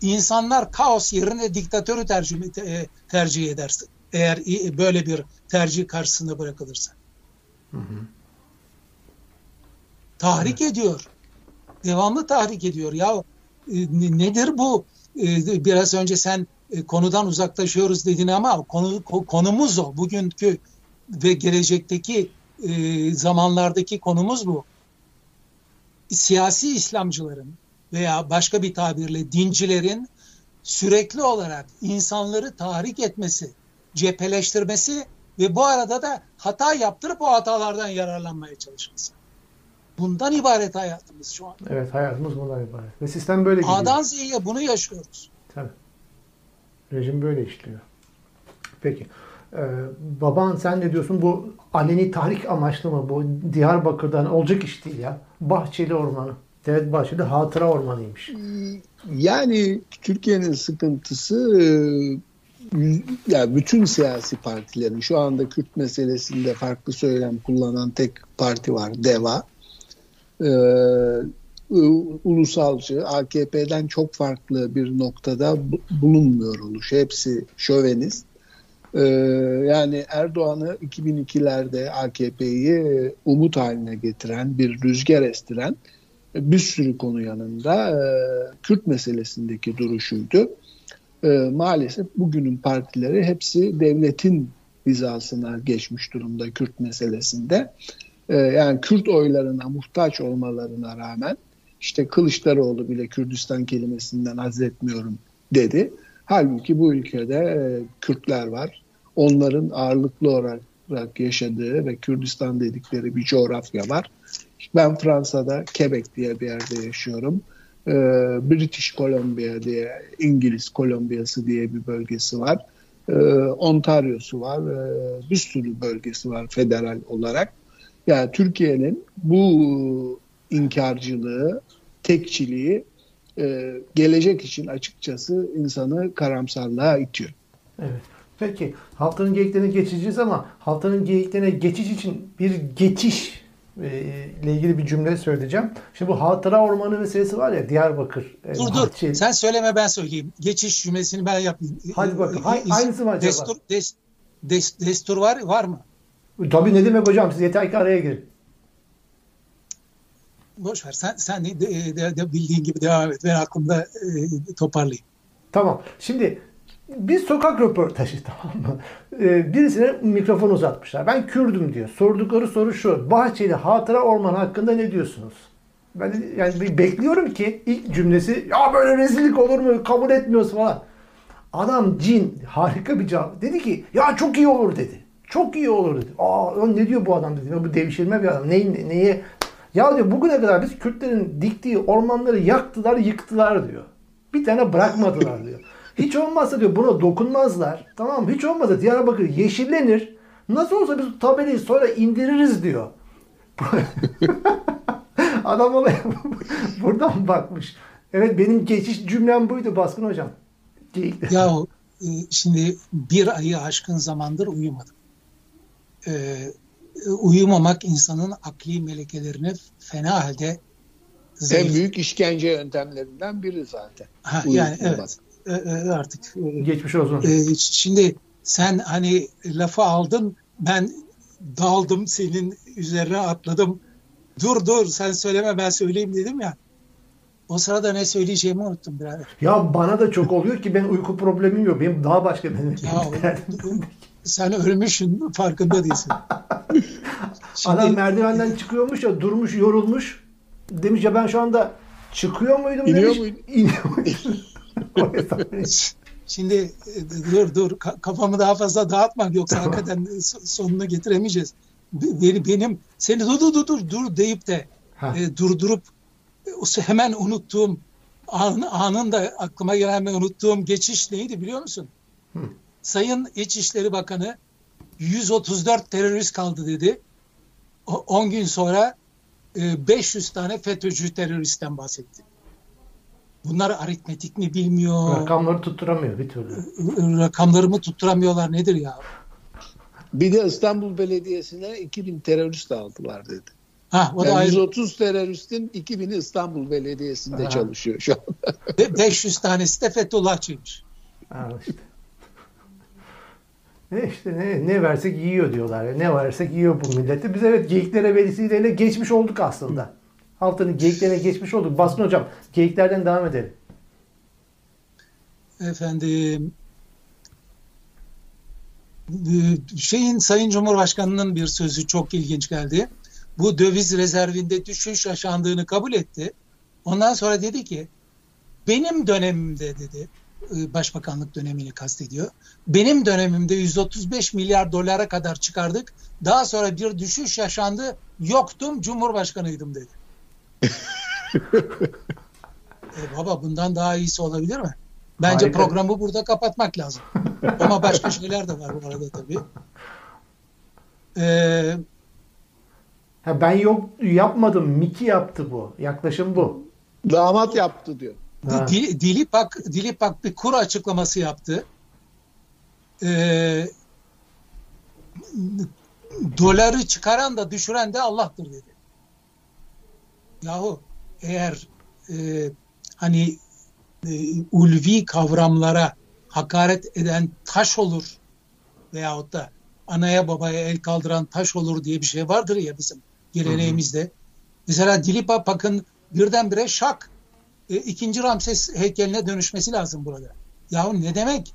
İnsanlar kaos yerine diktatörü tercih, e, tercih edersin. Eğer böyle bir tercih karşısında bırakılırsa. Hı hı. Tahrik evet. ediyor. Devamlı tahrik ediyor. Ya e, nedir bu? E, biraz önce sen e, konudan uzaklaşıyoruz dedin ama konu, konumuz o. Bugünkü ve gelecekteki e, zamanlardaki konumuz bu. Siyasi İslamcıların veya başka bir tabirle dincilerin sürekli olarak insanları tahrik etmesi, cepheleştirmesi ve bu arada da hata yaptırıp o hatalardan yararlanmaya çalışması. Bundan ibaret hayatımız şu an. Evet hayatımız bundan ibaret. Ve sistem böyle gidiyor. A'dan Z'ye bunu yaşıyoruz. Tabii. Rejim böyle işliyor. Peki. Ee, baban sen ne diyorsun? Bu aleni tahrik amaçlı mı? Bu Diyarbakır'dan olacak iş değil ya. Bahçeli Ormanı. Devlet Bahçeli Hatıra Ormanı'ymış. Yani Türkiye'nin sıkıntısı e, yani bütün siyasi partilerin şu anda Kürt meselesinde farklı söylem kullanan tek parti var DEVA. Ee, ulusalcı AKP'den çok farklı bir noktada bulunmuyor oluş. Hepsi şövenist ee, yani Erdoğan'ı 2002'lerde AKP'yi umut haline getiren, bir rüzgar estiren bir sürü konu yanında e, Kürt meselesindeki duruşuydu. E, maalesef bugünün partileri hepsi devletin hizasına geçmiş durumda Kürt meselesinde. E, yani Kürt oylarına muhtaç olmalarına rağmen işte Kılıçdaroğlu bile Kürdistan kelimesinden haz etmiyorum dedi. Halbuki bu ülkede e, Kürtler var, onların ağırlıklı olarak yaşadığı ve Kürdistan dedikleri bir coğrafya var. Ben Fransa'da Quebec diye bir yerde yaşıyorum. Ee, British Columbia diye, İngiliz Kolombiyası diye bir bölgesi var. Ee, Ontario'su var. Bir sürü bölgesi var federal olarak. Yani Türkiye'nin bu inkarcılığı, tekçiliği e, gelecek için açıkçası insanı karamsarlığa itiyor. Evet. Peki haftanın geyiklerine geçeceğiz ama haftanın geyiklerine geçiş için bir geçiş e, ile ilgili bir cümle söyleyeceğim. Şimdi bu hatıra ormanı meselesi var ya Diyarbakır. e, Dur dur. Bahçeli. Sen söyleme ben söyleyeyim. Geçiş cümlesini ben yapayım. Hadi bakalım. İz- aynısı mı acaba? Destur, des- des- destur var var mı? Tabii ne demek hocam siz yeter ki araya girin. Boş ver. Sen sen de, de- de bildiğin gibi devam et. Ben aklımda e, toparlayayım. Tamam. Şimdi bir sokak röportajı tamam mı? Ee, birisine mikrofon uzatmışlar. Ben Kürdüm diyor. Sordukları soru şu. Bahçeli Hatıra Ormanı hakkında ne diyorsunuz? Ben yani bekliyorum ki ilk cümlesi ya böyle rezillik olur mu? Kabul etmiyoruz falan. Adam cin harika bir cevap. Dedi ki ya çok iyi olur dedi. Çok iyi olur dedi. Aa ne diyor bu adam dedi. Bu devşirme bir adam. Neyi, neye? Ya diyor bugüne kadar biz Kürtlerin diktiği ormanları yaktılar, yıktılar diyor. Bir tane bırakmadılar diyor. Hiç olmazsa diyor buna dokunmazlar. Tamam? Hiç olmazsa Diyarbakır yeşillenir. Nasıl olsa biz tabelayı sonra indiririz diyor. Adam olaya buradan bakmış. Evet benim geçiş cümlem buydu Baskın Hocam. Geyik- Ya e, şimdi bir ayı aşkın zamandır uyumadım. E, uyumamak insanın akli melekelerini fena halde En zayıf. büyük işkence yöntemlerinden biri zaten. Ha, yani evet E, e, artık e, Geçmiş olsun. e, şimdi sen hani lafı aldın ben daldım senin üzerine atladım. Dur dur sen söyleme ben söyleyeyim dedim ya. O sırada ne söyleyeceğimi unuttum birader. Ya bana da çok oluyor ki ben uyku problemim yok. Benim daha başka benim. Ya sen ölmüşsün farkında değilsin. Şimdi- Adam merdivenden çıkıyormuş ya durmuş yorulmuş. Demiş ya ben şu anda çıkıyor muydum İniyor demiş. muydun? İniyor hesap. Şimdi e, dur dur ka- kafamı daha fazla dağıtmak yoksa hakikaten so- sonunu getiremeyeceğiz. Be- Benim, benim seni dur dur dur dur, dur deyip de Ha. e, durdurup hemen unuttuğum an, anında aklıma gelen ve unuttuğum geçiş neydi biliyor musun? Sayın İçişleri Bakanı 134 terörist kaldı dedi. O- 10 gün sonra e, 500 tane FETÖ'cü teröristten bahsetti. Bunlar aritmetik mi bilmiyor, Rakamları tutturamıyor bir türlü. rakamlarımı tutturamıyorlar nedir ya? Bir de İstanbul Belediyesi'ne 2000 terörist aldılar dedi. Ha, o da Yani ayrı. 130 teröristin 2000'i İstanbul Belediyesi'nde Ha. çalışıyor şu an. Be- 500 tanesi de Fethullahçıymış. Ha, işte. Ne işte ne, ne versek yiyor diyorlar. ya. Ne versek yiyor bu milleti. Biz evet geyiklere vesileyle geçmiş olduk aslında. Haftanın geyiklerine geçmiş olduk. Baskın hocam geyiklerden devam edelim. Efendim e, şeyin Sayın Cumhurbaşkanı'nın bir sözü çok ilginç geldi. Bu döviz rezervinde düşüş yaşandığını kabul etti. Ondan sonra dedi ki benim dönemimde dedi başbakanlık dönemini kastediyor. Benim dönemimde 135 milyar dolara kadar çıkardık. Daha sonra bir düşüş yaşandı. Yoktum Cumhurbaşkanıydım dedi. e baba bundan daha iyisi olabilir mi? Bence Harika. programı burada kapatmak lazım. Ama başka şeyler de var bu arada tabii. Ee, Ha, ben yok yapmadım. Miki yaptı bu. Yaklaşım bu. Damat yaptı diyor. Ha. Dil- Dilipak, Dilipak bir kur açıklaması yaptı. Ee, doları çıkaran da düşüren de Allah'tır dedi. Yahu eğer e, hani e, ulvi kavramlara hakaret eden taş olur veyahut da anaya babaya el kaldıran taş olur diye bir şey vardır ya bizim geleneğimizde. Mesela Dilipak'ın birdenbire şak e, ikinci Ramses heykeline dönüşmesi lazım burada. Yahu ne demek?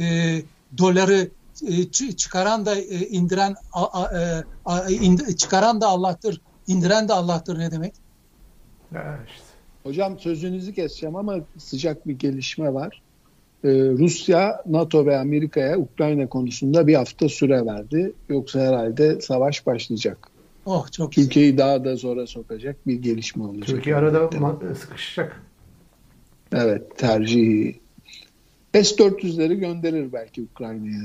E, doları e, çı- çıkaran da e, indiren a- a- e, a- ind- çıkaran da Allah'tır, indiren de Allah'tır ne demek? Ha, işte. Hocam sözünüzü keseceğim ama sıcak bir gelişme var. Ee, Rusya, NATO ve Amerika'ya Ukrayna konusunda bir hafta süre verdi. Yoksa herhalde savaş başlayacak. Oh çok güzel. Türkiye'yi daha da zora sokacak bir gelişme olacak. Türkiye arada sıkışacak. Evet tercihi. S-400'leri gönderir belki Ukrayna'ya.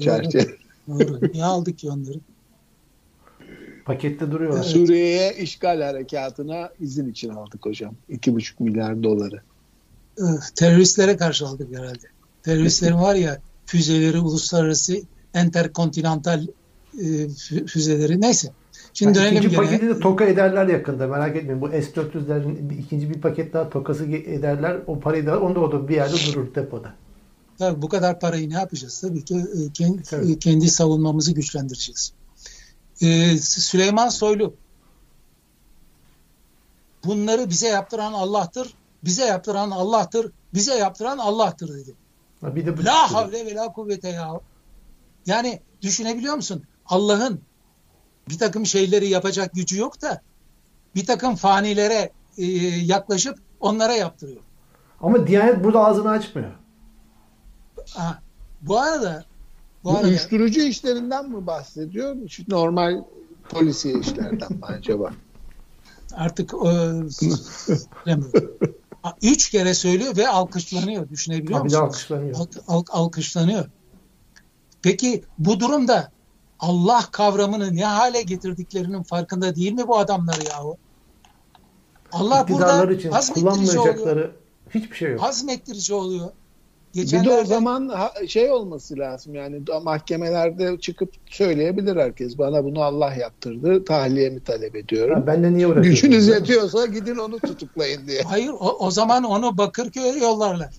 Çerçeve. Doğru. Niye aldık ki onları? Pakette duruyorlar. Suriye'ye işgal harekatına izin için aldık hocam. 2,5 milyar doları. Teröristlere karşı aldık herhalde. Teröristlerin var ya füzeleri uluslararası interkontinental e, fü- füzeleri neyse. Şimdi Yani dönelim ikinci gene. paketi de toka ederler yakında merak etmeyin. Bu S-400'lerin bir- ikinci bir paket daha tokası ederler. O parayı da onu da o da bir yerde durur depoda. Tabii bu kadar parayı ne yapacağız? Tabii ki e, kendi, Tabii. kendi savunmamızı güçlendireceğiz. Ee, Süleyman Soylu bunları bize yaptıran Allah'tır, bize yaptıran Allah'tır, bize yaptıran Allah'tır dedi. Ha, Bir de bu La havle ve la kuvvete ya. Yani düşünebiliyor musun? Allah'ın bir takım şeyleri yapacak gücü yok da bir takım fanilere e, yaklaşıp onlara yaptırıyor. Ama Diyanet burada ağzını açmıyor. Ha, bu arada bu Bu arada uyuşturucu işlerinden mi bahsediyor? Şu normal polisiye işlerden mi acaba? artık e, Üç kere söylüyor ve alkışlanıyor. Düşünebiliyor de musunuz? alkışlanıyor. Al- al- alkışlanıyor. Peki bu durumda Allah kavramını ne hale getirdiklerinin farkında değil mi bu adamlar yahu? Allah burada için hazmettirici oluyor. kullanmayacakları hiçbir şey yok. Hazmettirici oluyor. Bir de o Geçenlerde zaman şey olması lazım yani mahkemelerde çıkıp söyleyebilir herkes. Bana bunu Allah yaptırdı. Tahliyemi talep ediyorum. Ha, ben de niye uğraşıyorum? Gücünüz yetiyorsa gidin onu tutuklayın diye. hayır o, o zaman onu Bakırköy'e yollarlar.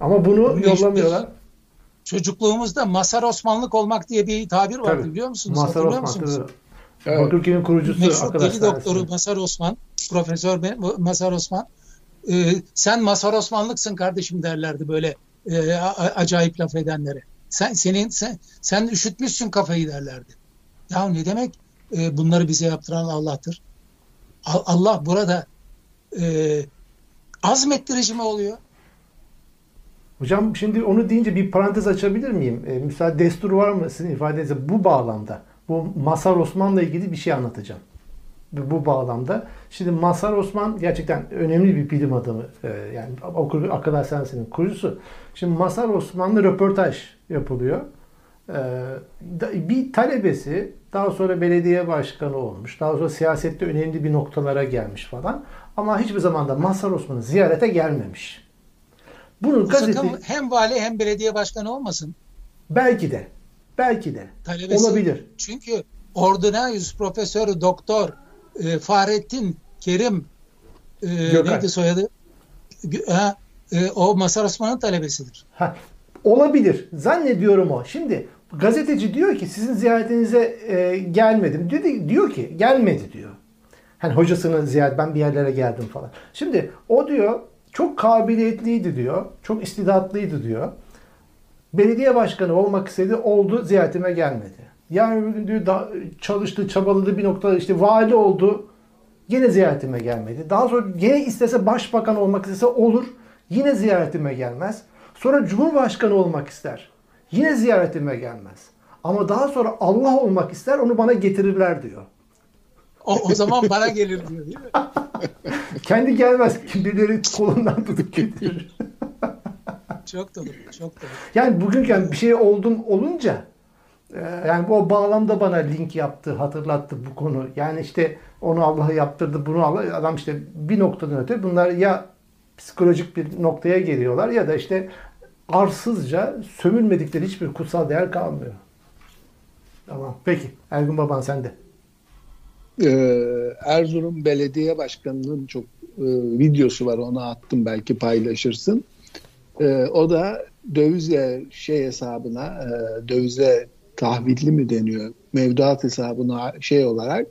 Ama bunu yollamıyorlar. Çocukluğumuzda Masar Osmanlık olmak diye bir tabir vardı Tabii. biliyor musunuz? Mazhar Hatırlıyor Osman. musunuz? tabii. Evet. Bakırköy'ün kurucusu Meşhur arkadaşlar. deli doktoru Masar Osman, Profesör Masar Osman. Ee, sen Masar Osmanlıksın kardeşim derlerdi böyle e, acayip laf edenlere. Sen senin sen, sen üşütmüşsün kafayı derlerdi. Ya ne demek e, bunları bize yaptıran Allah'tır. Allah burada e, azmettirici mi oluyor? Hocam şimdi onu deyince bir parantez açabilir miyim? E, müsaade destur var mı sizin ifadenizde bu bağlamda? Bu Masar Osman'la ilgili bir şey anlatacağım. Bu, bağlamda. Şimdi Masar Osman gerçekten önemli bir bilim adamı. E, yani akıl hastanesinin kurucusu. Şimdi Masar Osman'la röportaj yapılıyor. E, bir talebesi daha sonra belediye başkanı olmuş. Daha sonra siyasette önemli bir noktalara gelmiş falan. Ama hiçbir zaman da Masar Osman'ı ziyarete gelmemiş. Bunu Bu gazete sakın hem vali hem belediye başkanı olmasın. belki de belki de Talebesi. olabilir. Çünkü Ordinarius Profesörü Doktor e, Fahrettin Kerim e, neydi soyadı? Ha, e, o Masar Osman'ın talebesidir. Ha, olabilir. Zannediyorum o. Şimdi gazeteci diyor ki sizin ziyaretinize e, gelmedim. Dedi, diyor ki gelmedi diyor. Hani hocasını ziyaret ben bir yerlere geldim falan. Şimdi o diyor çok kabiliyetliydi diyor. Çok istidatlıydı diyor. Belediye başkanı olmak istedi oldu ziyaretime gelmedi. Yarın bir gün diyor da, çalıştı çabaladı bir noktada işte vali oldu. Yine ziyaretime gelmedi. Daha sonra yine istese başbakan olmak istese olur. Yine ziyaretime gelmez. Sonra cumhurbaşkanı olmak ister. Yine ziyaretime gelmez. Ama daha sonra Allah olmak ister onu bana getirirler diyor. O, o zaman bana gelir diyor değil mi? Kendi gelmez. Birileri kolundan tutup getirir. Çok doğru, çok doğru. Yani bugünkü yani bir şey oldum olunca e, yani o bağlamda bana link yaptı, hatırlattı bu konu. Yani işte onu Allah yaptırdı, bunu Allah adam işte bir noktadan öte bunlar ya psikolojik bir noktaya geliyorlar ya da işte arsızca sömürmedikleri hiçbir kutsal değer kalmıyor. Tamam. Peki. Ergun Baban sende. Ee, Erzurum Belediye Başkanı'nın çok e, videosu var onu attım belki paylaşırsın. Ee, o da dövize şey hesabına e, dövize tahvilli mi deniyor mevduat hesabına şey olarak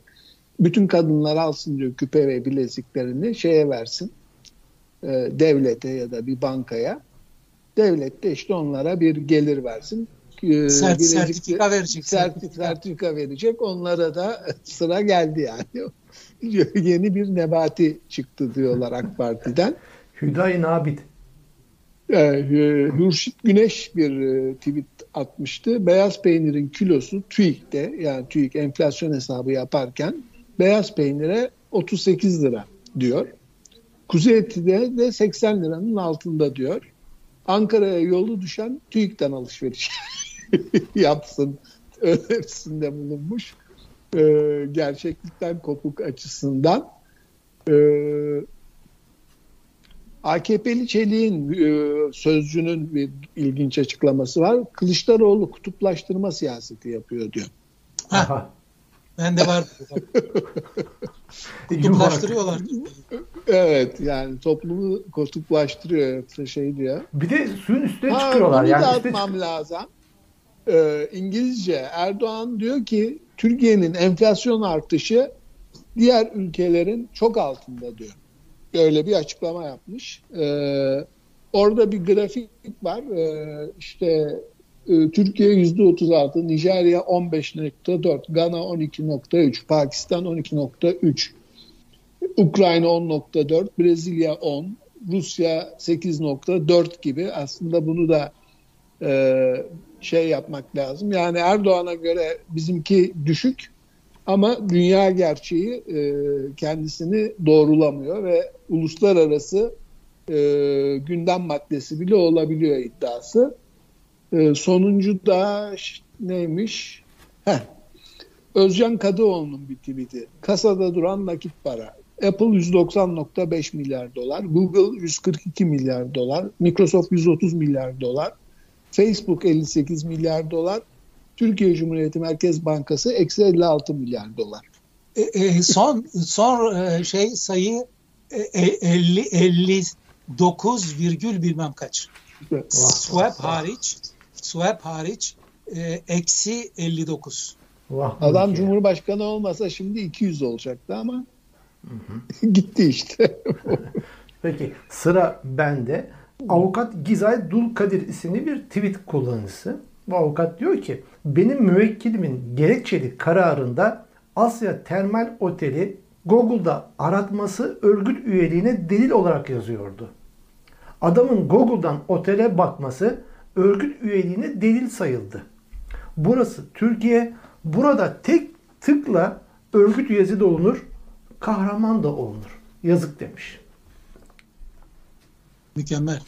bütün kadınlar alsın diyor küpe ve bileziklerini şeye versin e, devlete ya da bir bankaya devlet de işte onlara bir gelir versin. Ee, Sert- sertifika verecek. sertifika. sertifika verecek. Onlara da sıra geldi yani. Yeni bir nebati çıktı diyorlar AK Parti'den. Hüdayi Nabit. Ee, Hürşit Güneş bir e, tweet atmıştı. Beyaz peynirin kilosu TÜİK'te yani TÜİK enflasyon hesabı yaparken beyaz peynire 38 lira diyor. Kuzu eti de, de 80 liranın altında diyor. Ankara'ya yolu düşen TÜİK'ten alışveriş yapsın önerisinde bulunmuş. Ee, gerçeklikten kopuk açısından. Ee, AKP'li Çelik'in e, sözcünün bir ilginç açıklaması var. Kılıçdaroğlu kutuplaştırma siyaseti yapıyor diyor. Ha. Aha. Ben de var. Kutuplaştırıyorlar. Evet yani toplumu kutuplaştırıyor şey diyor. Bir de suyun üstüne Ha, çıkıyorlar. bunu Yani da atmam lazım. Ee, İngilizce Erdoğan diyor ki Türkiye'nin enflasyon artışı diğer ülkelerin çok altında diyor. Böyle bir açıklama yapmış. Ee, orada bir grafik var. Ee, işte e, Türkiye %36, Nijerya 15.4, Gana 12.3, Pakistan 12.3, Ukrayna 10.4, Brezilya 10, Rusya 8.4 gibi aslında bunu da e, şey yapmak lazım. Yani Erdoğan'a göre bizimki düşük ama dünya gerçeği e, kendisini doğrulamıyor ve uluslararası e, gündem maddesi bile olabiliyor iddiası. E, sonuncu da neymiş? Heh. Özcan Kadıoğlu'nun bir tweet'i. Kasada duran nakit para. Apple 190.5 milyar dolar, Google 142 milyar dolar, Microsoft 130 milyar dolar, Facebook 58 milyar dolar, Türkiye Cumhuriyeti Merkez Bankası eksi 56 milyar dolar. E, e, son son e, şey sayı e, e, 50 59 virgül bilmem kaç. Swap hariç swap hariç e, eksi 59. Vah, Adam. Cumhurbaşkanı olmasa şimdi 200 olacaktı ama gitti işte. Peki sıra bende. Avukat Gizay Dulkadir isimli bir tweet kullanıcısı. Bu avukat diyor ki benim müvekkilimin gerekçeli kararında Asya Termal Oteli Google'da aratması örgüt üyeliğine delil olarak yazıyordu. Adamın Google'dan otele bakması örgüt üyeliğine delil sayıldı. Burası Türkiye. Burada tek tıkla örgüt üyesi de olunur, kahraman da olunur. Yazık demiş. Mükemmel.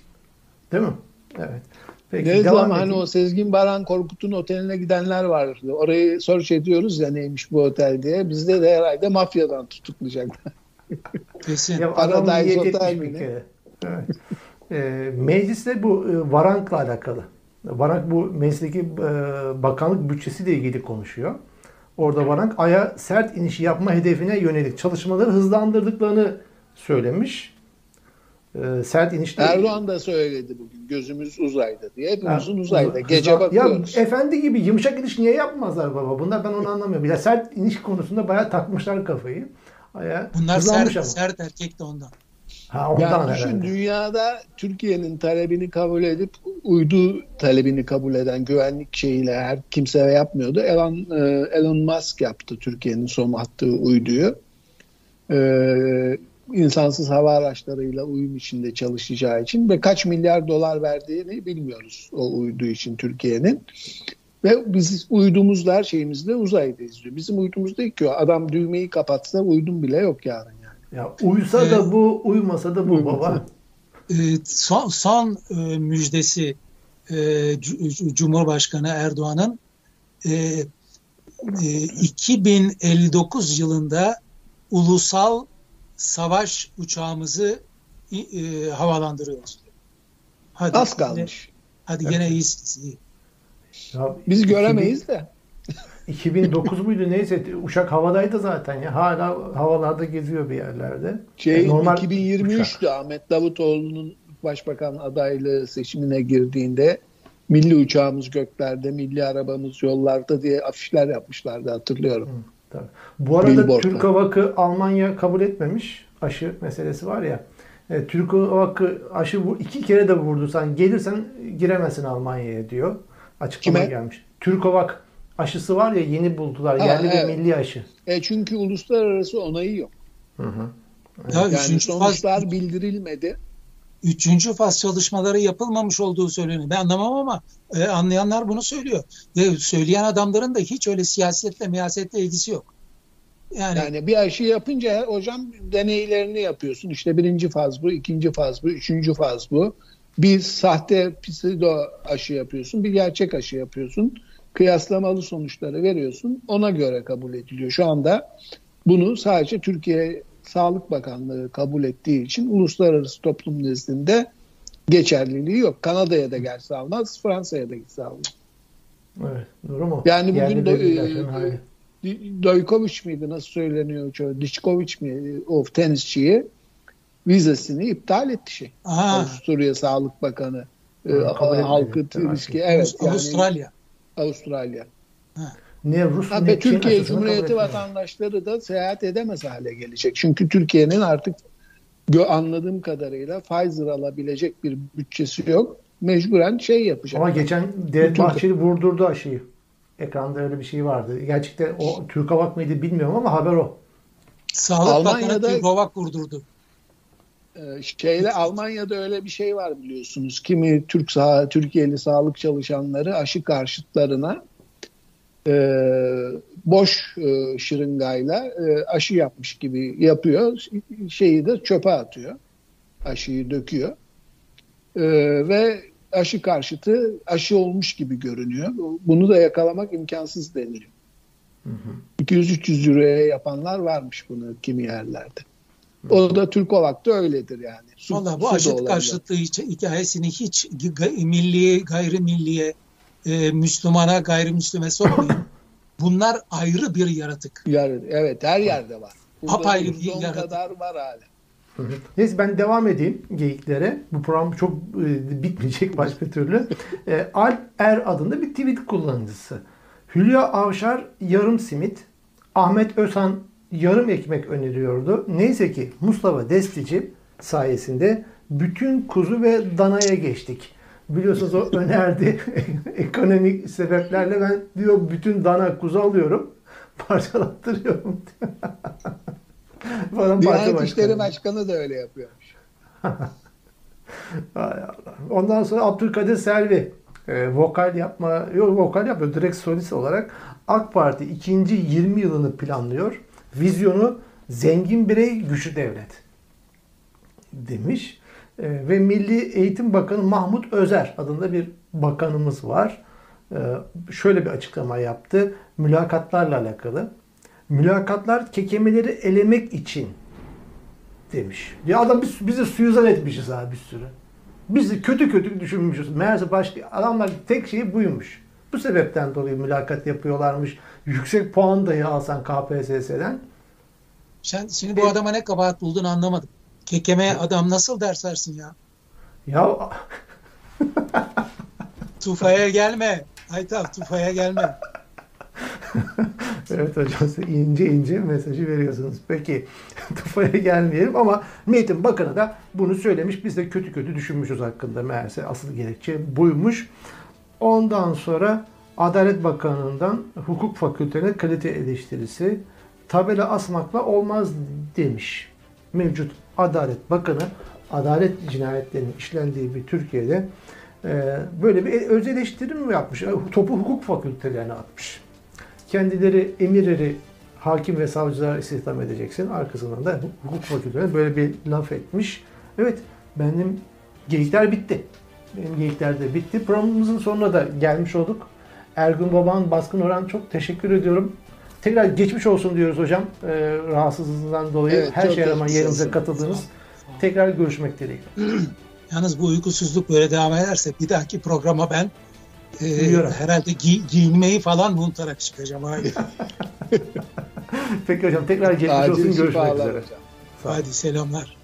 Değil mi? Evet. Peki ne devam zaman hani o Sezgin Baran Korkut'un oteline gidenler vardı. Orayı search ediyoruz ya neymiş bu otel diye. Bizde de herhalde mafyadan tutuklayacaklar. Kesin. Ya Paradise bir mi. Evet. Ee, mecliste bu e, Varank'la alakalı. Varank bu meclisteki e, bakanlık bütçesiyle ilgili konuşuyor. Orada Varank Ay'a sert inişi yapma hedefine yönelik çalışmaları hızlandırdıklarını söylemiş. Ee, sert inişte Erdoğan da söyledi bugün gözümüz uzayda diye. Hepimizin Ha, uzayda. Gece Ya bakıyoruz. efendi gibi yumuşak iniş niye yapmazlar baba? Bunlar ben onu anlamıyorum. Ya sert iniş konusunda bayağı takmışlar kafayı. Aya Bunlar sert, ama. sert erkek de ondan. Ha ondan Yani düşün herhalde. dünyada Türkiye'nin talebini kabul edip uydu talebini kabul eden güvenlik şeyiyle her kimse yapmıyordu. Elon, e, Elon Musk yaptı Türkiye'nin son attığı uyduyu. Ee, insansız hava araçlarıyla uyum içinde çalışacağı için ve kaç milyar dolar verdiğini bilmiyoruz o uydu için Türkiye'nin. Ve biz uydumuzla her şeyimizle uzayda izliyor. Bizim uydumuz değil ki o. Adam düğmeyi kapatsa uydum bile yok yarın yani. Ya uysa da bu, uymasa da bu uymasa. baba. E, son, son e, müjdesi e, Cumhurbaşkanı Erdoğan'ın e, e, 2059 yılında ulusal savaş uçağımızı e, havalandırıyoruz. Hadi, Az kalmış. Hadi gene iyisiniz. iyi. Ya Biz göremeyiz de. 2009 muydu neyse uçak havadaydı zaten ya. Hala havalarda geziyor bir yerlerde. Şey E, normal 2023'tü Ahmet Davutoğlu'nun başbakan adaylığı seçimine girdiğinde milli uçağımız göklerde, milli arabamız yollarda diye afişler yapmışlardı hatırlıyorum. Tabii. Bu arada Billboard'lar. Türk Hava Hakkı Almanya kabul etmemiş. Aşı meselesi var ya. E, Türk Hava Hakkı aşı bu iki kere de vurdursan gelirsen giremezsin Almanya'ya diyor. Açıklama Kime? gelmiş. Türk Hava Hakkı aşısı var ya yeni buldular. Ha, yerli evet. ve milli aşı. E çünkü uluslararası onayı yok. Hı hı. Ya Yani üçüncü sonuçlar bildirilmedi. Üçüncü faz çalışmaları yapılmamış olduğu söyleniyor. Ben anlamam ama e, anlayanlar bunu söylüyor. Ve söyleyen adamların da hiç öyle siyasetle miyasetle ilgisi yok. Yani, Yani bir aşı yapınca hocam deneylerini yapıyorsun. İşte birinci faz bu, ikinci faz bu, üçüncü faz bu. Bir sahte pseudo aşı yapıyorsun, bir gerçek aşı yapıyorsun. Kıyaslamalı sonuçları veriyorsun. Ona göre kabul ediliyor. Şu anda bunu sadece Türkiye Sağlık Bakanlığı kabul ettiği için uluslararası toplum nezdinde geçerliliği yok. Kanada'ya da gelse almaz, Fransa'ya da gitse almaz. Evet. Durum o. Yani bugün ve milli e. Dojkovic miydi nasıl söyleniyor? Diçkovic mi o tenisçiyi vizesini iptal etti şey. Aha. Avusturya Sağlık Bakanı. E, Ha, kabul halkı riski. Evet. Yani Avustralya. Avustralya. Ne Rus Ha, ne Çin Türkiye Cumhuriyeti vatandaşları da seyahat edemez hale gelecek. Çünkü Türkiye'nin artık gö- anladığım kadarıyla Pfizer alabilecek bir bütçesi yok. Mecburen şey yapacak. Ama geçen Devlet Bahçeli vurdurdu aşıyı. Ekranda öyle bir şey vardı. Gerçekten o Türk Havak mıydı bilmiyorum ama haber o. Sağlık Almanya'da- Bakanı Novak vurdurdu. Ee, şeyle Almanya'da öyle bir şey var biliyorsunuz. Kimi Türk sağ, Türkiye'li sağlık çalışanları aşı karşıtlarına e, boş e, şırıngayla e, aşı yapmış gibi yapıyor. Şeyi de çöpe atıyor. Aşıyı döküyor. E, ve aşı karşıtı aşı olmuş gibi görünüyor. Bunu da yakalamak imkansız deniliyor. 200-300 euroya yapanlar varmış bunu kimi yerlerde. O da Türk Ovak'ta öyledir yani. Su, Valla su bu da olabilir. karşıtlığı hikayesini hiç milli, gayrimilliye, e, Müslümana, gayrimüslime sokmayın. Bunlar ayrı bir yaratık. Yani, evet her yerde var. Burada Apayrı bir yaratık. kadar var hala. Neyse ben devam edeyim geyiklere. Bu program çok e, bitmeyecek başka türlü. E, Alp Er adında bir tweet kullanıcısı. Hülya Avşar yarım simit, Ahmet Özhan yarım ekmek öneriyordu. Neyse ki Mustafa Destici sayesinde bütün kuzu ve danaya geçtik. Biliyorsunuz o önerdi. Ekonomik sebeplerle ben diyor bütün dana kuzu alıyorum. Parçalattırıyorum diyor. Falan Diyanet başkanı. İşleri Başkanı da öyle yapıyormuş. Hay Allah. Ondan sonra Abdülkadir Selvi e, vokal yapma, yok vokal yapıyor direkt solist olarak AK Parti ikinci 20 yılını planlıyor. Vizyonu zengin birey güçlü devlet demiş. E, ve Milli Eğitim Bakanı Mahmut Özer adında bir bakanımız var. E, şöyle bir açıklama yaptı. Mülakatlarla alakalı. Mülakatlar kekemeleri elemek için demiş. Ya adam biz, bizi suizan etmişiz abi bir sürü. Bizi kötü kötü düşünmüşüz. Meğerse başka adamlar tek şeyi buymuş. Bu sebepten dolayı mülakat yapıyorlarmış. Yüksek puan dahi alsan KPSS'den. Sen şimdi bu adama ne kabahat buldun anlamadım. Kekeme adam nasıl ders versin ya? Ya Tufaya gelme. Aytav tufaya gelme. evet hocam siz ince ince mesajı veriyorsunuz. Peki Tufa'ya gelmeyelim ama Milli Bakanı da bunu söylemiş. Biz de kötü kötü düşünmüşüz hakkında meğerse asıl gerekçe buymuş. Ondan sonra Adalet Bakanlığı'ndan hukuk fakültelerine kalite eleştirisi tabela asmakla olmaz demiş. Mevcut Adalet Bakanı adalet cinayetlerinin işlendiği bir Türkiye'de e, böyle bir öz eleştiri mi yapmış? E, Topu hukuk fakültelerine atmış. Kendileri emirleri hakim ve savcılar istihdam edeceksin. Arkasından da hukuk fakültelerine böyle bir laf etmiş. Evet benim geyikler bitti. Benim geyikler de bitti. Programımızın sonuna da gelmiş olduk. Ergun Baban, Baskın Orhan çok teşekkür ediyorum. Tekrar geçmiş olsun diyoruz hocam. Ee, rahatsızlığınızdan dolayı Evet, her şeye rağmen olsun. katıldınız. Tekrar görüşmek dileğiyle. Yalnız bu uykusuzluk böyle devam ederse bir dahaki programa ben e, Biliyorum. herhalde gi- giyinmeyi falan unutarak çıkacağım. Peki hocam tekrar geçmiş Acil olsun. Görüşmek üzere. hocam. Haydi selamlar.